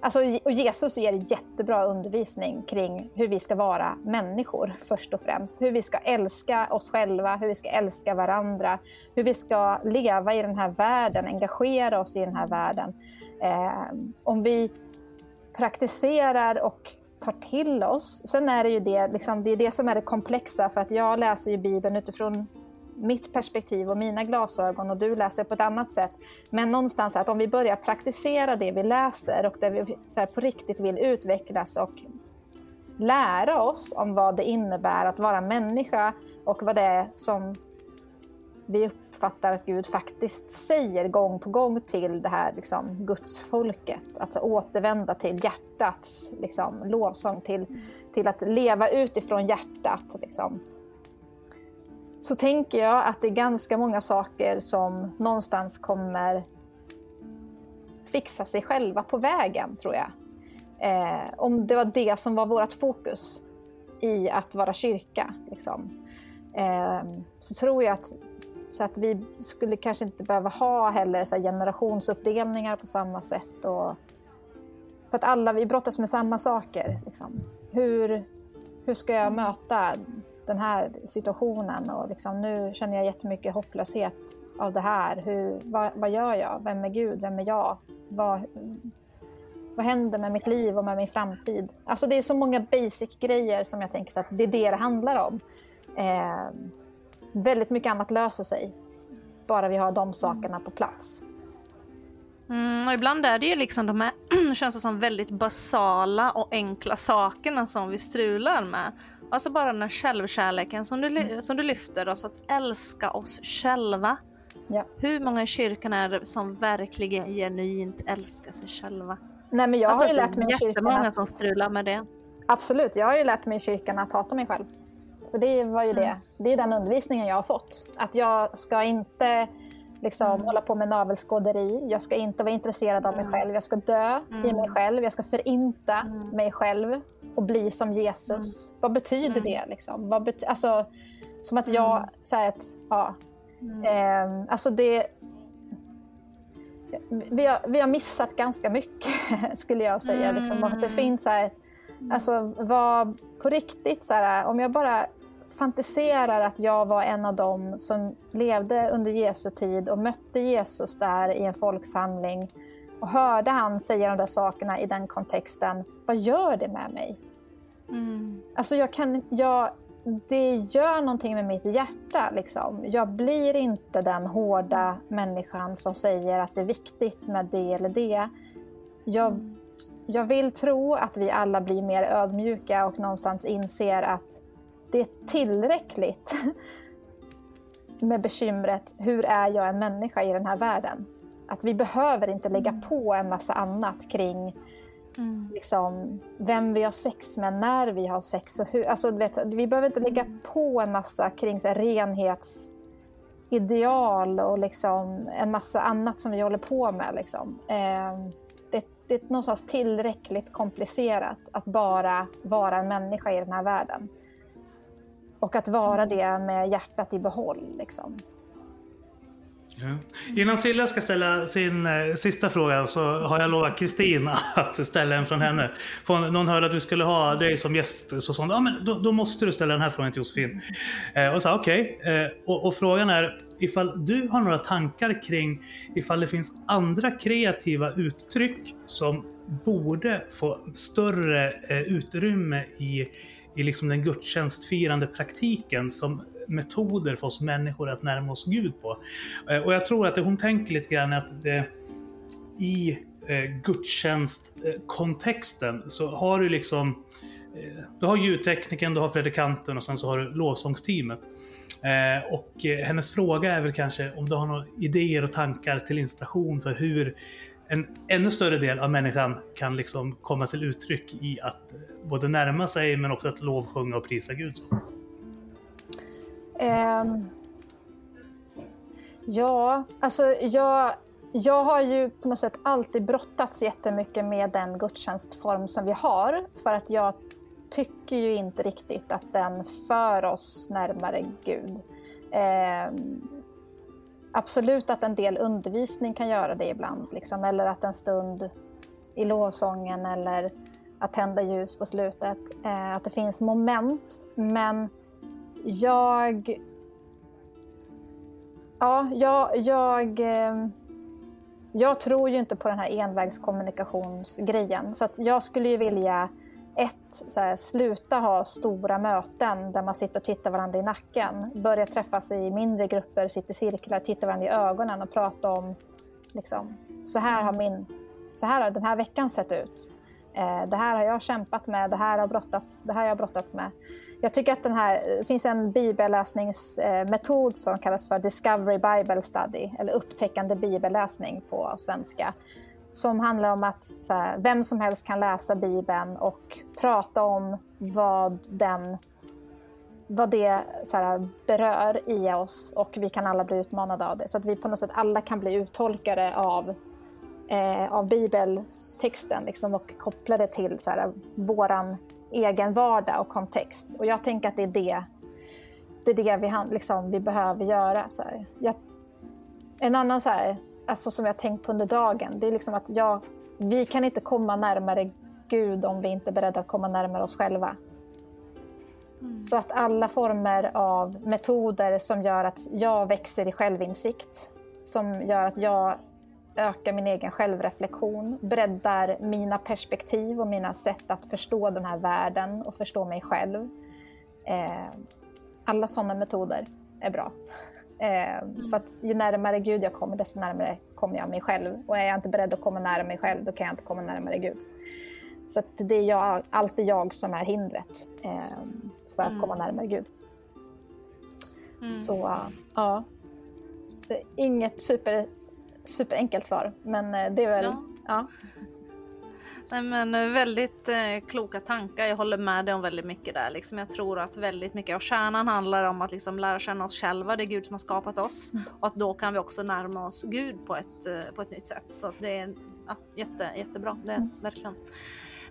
Alltså, och Jesus ger jättebra undervisning kring hur vi ska vara människor först och främst. Hur vi ska älska oss själva, hur vi ska älska varandra, hur vi ska leva i den här världen, engagera oss i den här världen. Eh, om vi praktiserar och tar till oss. Sen är det ju det, liksom, det, är det som är det komplexa för att jag läser ju Bibeln utifrån mitt perspektiv och mina glasögon och du läser på ett annat sätt. Men någonstans att om vi börjar praktisera det vi läser och där vi här, på riktigt vill utvecklas och lära oss om vad det innebär att vara människa och vad det är som vi uppfattar att Gud faktiskt säger gång på gång till det här liksom, gudsfolket. Alltså återvända till hjärtats liksom, lovsång, till, till att leva utifrån hjärtat. Liksom så tänker jag att det är ganska många saker som någonstans kommer fixa sig själva på vägen, tror jag. Eh, om det var det som var vårt fokus i att vara kyrka, liksom. eh, så tror jag att, så att vi skulle kanske inte behöva ha heller så generationsuppdelningar på samma sätt. Och, för att alla, vi brottas med samma saker. Liksom. Hur, hur ska jag möta den här situationen och liksom, nu känner jag jättemycket hopplöshet av det här. Hur, vad, vad gör jag? Vem är Gud? Vem är jag? Vad, vad händer med mitt liv och med min framtid? Alltså det är så många basic grejer som jag tänker så att det är det det handlar om. Eh, väldigt mycket annat löser sig, bara vi har de sakerna på plats. Mm, och ibland är det ju liksom de här, känns det som väldigt basala och enkla sakerna som vi strular med. Alltså bara den här självkärleken som du, som du lyfter, alltså att älska oss själva. Ja. Hur många i kyrkan är det som verkligen genuint älskar sig själva? Nej, men jag, jag har ju lärt mig i kyrkan att... som strular med det. Absolut, jag har ju lärt mig i kyrkan att hata mig själv. För det var ju mm. det. Det är den undervisningen jag har fått. Att jag ska inte liksom, mm. hålla på med navelskåderi. Jag ska inte vara intresserad av mig mm. själv. Jag ska dö mm. i mig själv. Jag ska förinta mm. mig själv och bli som Jesus. Mm. Vad betyder mm. det? Liksom? Vad bety alltså, som att jag... Mm. Så här, ett, ja, eh, alltså det... Vi har, vi har missat ganska mycket, skulle jag säga. Liksom, att det finns så här, alltså, vad, på riktigt, så här, om jag bara fantiserar att jag var en av dem som levde under Jesu tid och mötte Jesus där i en folksamling och hörde han säga de där sakerna i den kontexten, vad gör det med mig? Mm. Alltså jag kan, jag, det gör någonting med mitt hjärta. Liksom. Jag blir inte den hårda människan som säger att det är viktigt med det eller det. Jag, mm. jag vill tro att vi alla blir mer ödmjuka och någonstans inser att det är tillräckligt med bekymret, hur är jag en människa i den här världen? Att vi behöver inte lägga mm. på en massa annat kring mm. liksom, vem vi har sex med, när vi har sex och hur. Alltså, vet, vi behöver inte lägga mm. på en massa kring så här, renhetsideal och liksom, en massa annat som vi håller på med. Liksom. Eh, det, det är någonstans tillräckligt komplicerat att bara vara en människa i den här världen. Och att vara mm. det med hjärtat i behåll. Liksom. Ja. Innan Silla ska ställa sin eh, sista fråga så har jag lovat Kristin att ställa en från henne. För någon hörde att du skulle ha dig som gäst så sa hon, ah, men då, då, måste du ställa den här frågan till Josefin. Eh, och sa okej. Okay. Eh, och, och, frågan är ifall du har några tankar kring ifall det finns andra kreativa uttryck som borde få större eh, utrymme i i liksom den gudstjänstfirande praktiken som metoder för oss människor att närma oss Gud på. Eh, och jag tror att det hon tänker lite grann är att det, i eh, gudstjänstkontexten så har du liksom eh, du har ljudtekniken, du har predikanten och sen så har du lovsångsteamet. Eh, och eh, hennes fråga är väl kanske om du har några idéer och tankar till inspiration för hur en ännu större del av människan kan liksom komma till uttryck i att eh, både närma sig men också att lovsjunga och prisa Gud. Eh, ja, alltså jag, jag har ju på något sätt alltid brottats jättemycket med den gudstjänstform som vi har för att jag tycker ju inte riktigt att den för oss närmare Gud. Eh, absolut att en del undervisning kan göra det ibland, liksom, eller att en stund i lovsången eller att tända ljus på slutet. Eh, att det finns moment, men jag... Ja, jag... jag eh, jag tror ju inte på den här envägskommunikationsgrejen. Så att jag skulle ju vilja ett, så här, sluta ha stora möten där man sitter och tittar varandra i nacken. Börja träffas i mindre grupper, sitta i cirklar, titta varandra i ögonen och prata om liksom, så här har min, så här har den här veckan sett ut. Eh, det här har jag kämpat med, det här har brottats, det här har jag brottats med. Jag tycker att den här, det finns en bibelläsningsmetod som kallas för Discovery Bible Study, eller upptäckande bibelläsning på svenska. Som handlar om att här, vem som helst kan läsa Bibeln och prata om vad, den, vad det här, berör i oss och vi kan alla bli utmanade av det. Så att vi på något sätt alla kan bli uttolkare av, eh, av bibeltexten liksom, och koppla det till så här, våran egen vardag och kontext. Och jag tänker att det är det, det, är det vi, liksom, vi behöver göra. Så jag, en annan så här, alltså som jag tänkt på under dagen, det är liksom att jag, vi kan inte komma närmare Gud om vi inte är beredda att komma närmare oss själva. Mm. Så att alla former av metoder som gör att jag växer i självinsikt, som gör att jag ökar min egen självreflektion, breddar mina perspektiv och mina sätt att förstå den här världen och förstå mig själv. Eh, alla sådana metoder är bra. Eh, mm. För att ju närmare Gud jag kommer, desto närmare kommer jag mig själv. Och är jag inte beredd att komma nära mig själv, då kan jag inte komma närmare Gud. Så det är jag, alltid jag som är hindret eh, för att mm. komma närmare Gud. Mm. Så ja, inget super superenkelt svar, men eh, det är väl... Ja. ja. Nej, men eh, väldigt eh, kloka tankar. Jag håller med dig om väldigt mycket där. Liksom, jag tror att väldigt mycket av kärnan handlar om att liksom, lära känna oss själva. Det är Gud som har skapat oss mm. och att då kan vi också närma oss Gud på ett, eh, på ett nytt sätt. Så det är ja, jätte, jättebra. Det, mm. Verkligen.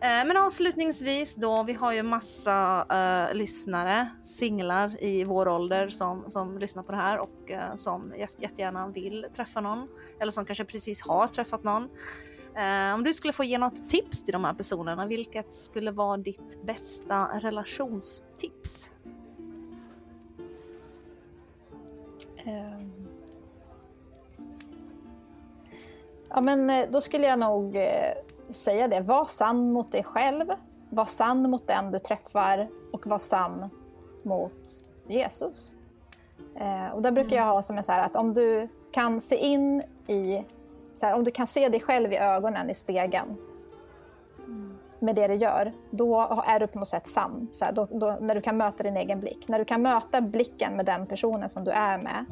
Eh, men avslutningsvis då, vi har ju massa uh, lyssnare, singlar i vår ålder som, som lyssnar på det här och uh, som jättegärna vill träffa någon. Eller som kanske precis har träffat någon. Uh, om du skulle få ge något tips till de här personerna, vilket skulle vara ditt bästa relationstips? Um... Ja men då skulle jag nog säga det. Var sann mot dig själv, var sann mot den du träffar och var sann mot Jesus. Eh, och där brukar jag ha som en så här att om du kan se in i, så här, om du kan se dig själv i ögonen i spegeln med det du gör, då är du på något sätt sann. Så här, då, då, när du kan möta din egen blick. När du kan möta blicken med den personen som du är med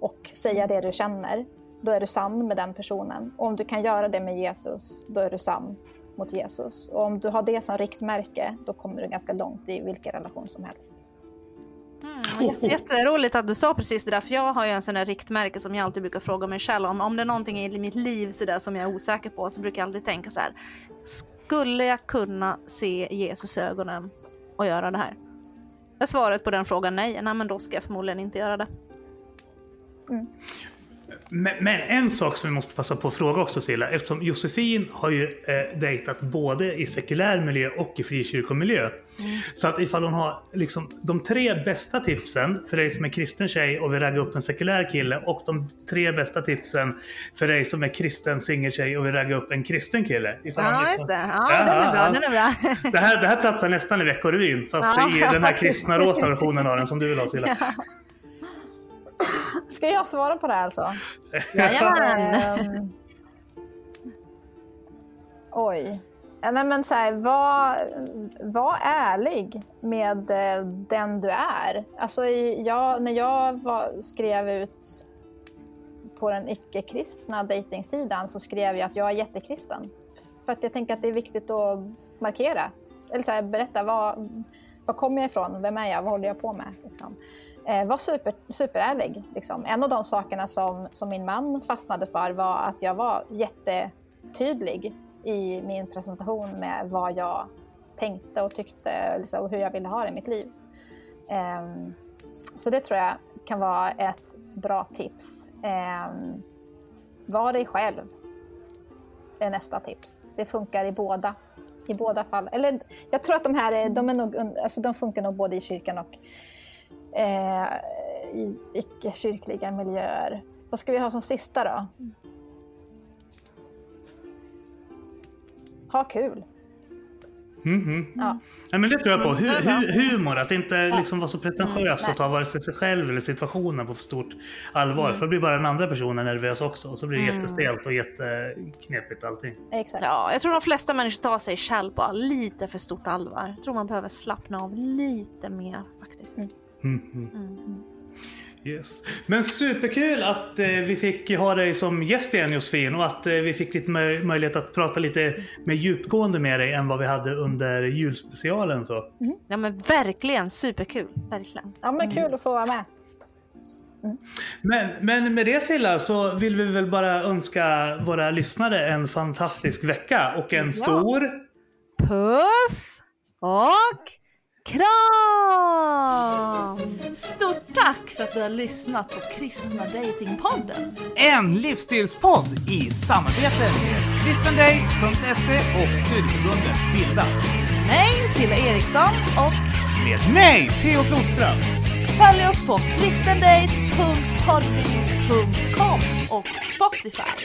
och säga det du känner, då är du sann med den personen. Och om du kan göra det med Jesus, då är du sann mot Jesus. Och om du har det som riktmärke, då kommer du ganska långt i vilken relation som helst. Mm, jätteroligt att du sa precis det där, för jag har ju en sån där riktmärke som jag alltid brukar fråga mig själv om. Om det är någonting i mitt liv så där som jag är osäker på så brukar jag alltid tänka så här. Skulle jag kunna se Jesus ögonen och göra det här? Är svaret på den frågan nej? Nej, men då ska jag förmodligen inte göra det. Mm. Men, men, en sak som vi måste passa på att fråga också Silla, eftersom Josefin har ju eh, dejtat både i sekulär miljö och i frikyrkomiljö. Mm. Så att ifall hon har liksom de tre bästa tipsen för dig som är kristen tjej och vill ragga upp en sekulär kille och de tre bästa tipsen för dig som är kristen singeltjej och vill ragga upp en kristen kille. Ifall ja, liksom... just det. Ja, ja, den är bra. Den är bra. det, här, det här platsar nästan i Veckorevyn fast ja, i den här kristna rosa versionen av den som du vill ha Silla. Ja. Ska jag svara på det här alltså? Jajamän! Um, oj. Nej men så här, var, var ärlig med eh, den du är. Alltså jag, när jag var, skrev ut på den icke-kristna dejtingsidan så skrev jag att jag är jättekristen. För att jag tänker att det är viktigt att markera. Eller så här, berätta var, var kommer jag ifrån? Vem är jag? Vad håller jag på med? Liksom eh, var super, superärlig. Liksom. En av de sakerna som, som min man fastnade för var att jag var jättetydlig i min presentation med vad jag tänkte och tyckte liksom, och hur jag ville ha det i mitt liv. Um, så det tror jag kan vara ett bra tips. Um, var dig själv är nästa tips. Det funkar i båda, i båda fall. Eller jag tror att de här är, de är nog, alltså de funkar nog både i kyrkan och eh, i icke-kyrkliga miljöer. Vad ska vi ha som sista då? Ha kul. Mm -hmm. Ja. ja, men det tror jag på. Hu hu humor, att inte liksom vara så pretentiös Mm, och ta vare sig sig själv eller situationen på för stort allvar. För då blir bara den andra personen nervös också. Och så blir det jättestelt och jätteknepigt allting. Exakt. Ja, jag tror de flesta människor tar sig själv på lite för stort allvar. Jag tror man behöver slappna av lite mer faktiskt. Mm -hmm. Yes. Men superkul att eh, vi fick ha dig som gäst igen Josefin och att eh, vi fick lite möj möjlighet att prata lite mer djupgående med dig än vad vi hade under julspecialen. Så. Mm. Ja men verkligen superkul, verkligen. Ja men kul att få vara med. Mm. Men, men med det Silla så vill vi väl bara önska våra lyssnare en fantastisk vecka och en stor... Puss och kram! Stort tack för att du har lyssnat på Kristna Datingpodden. En livsstilspodd i samarbete med kristenday.se och studieförbundet Bilda. Mig, Silla Eriksson och Med mig, Theo Flodström. följ oss på kristendate.podbean.com och Spotify.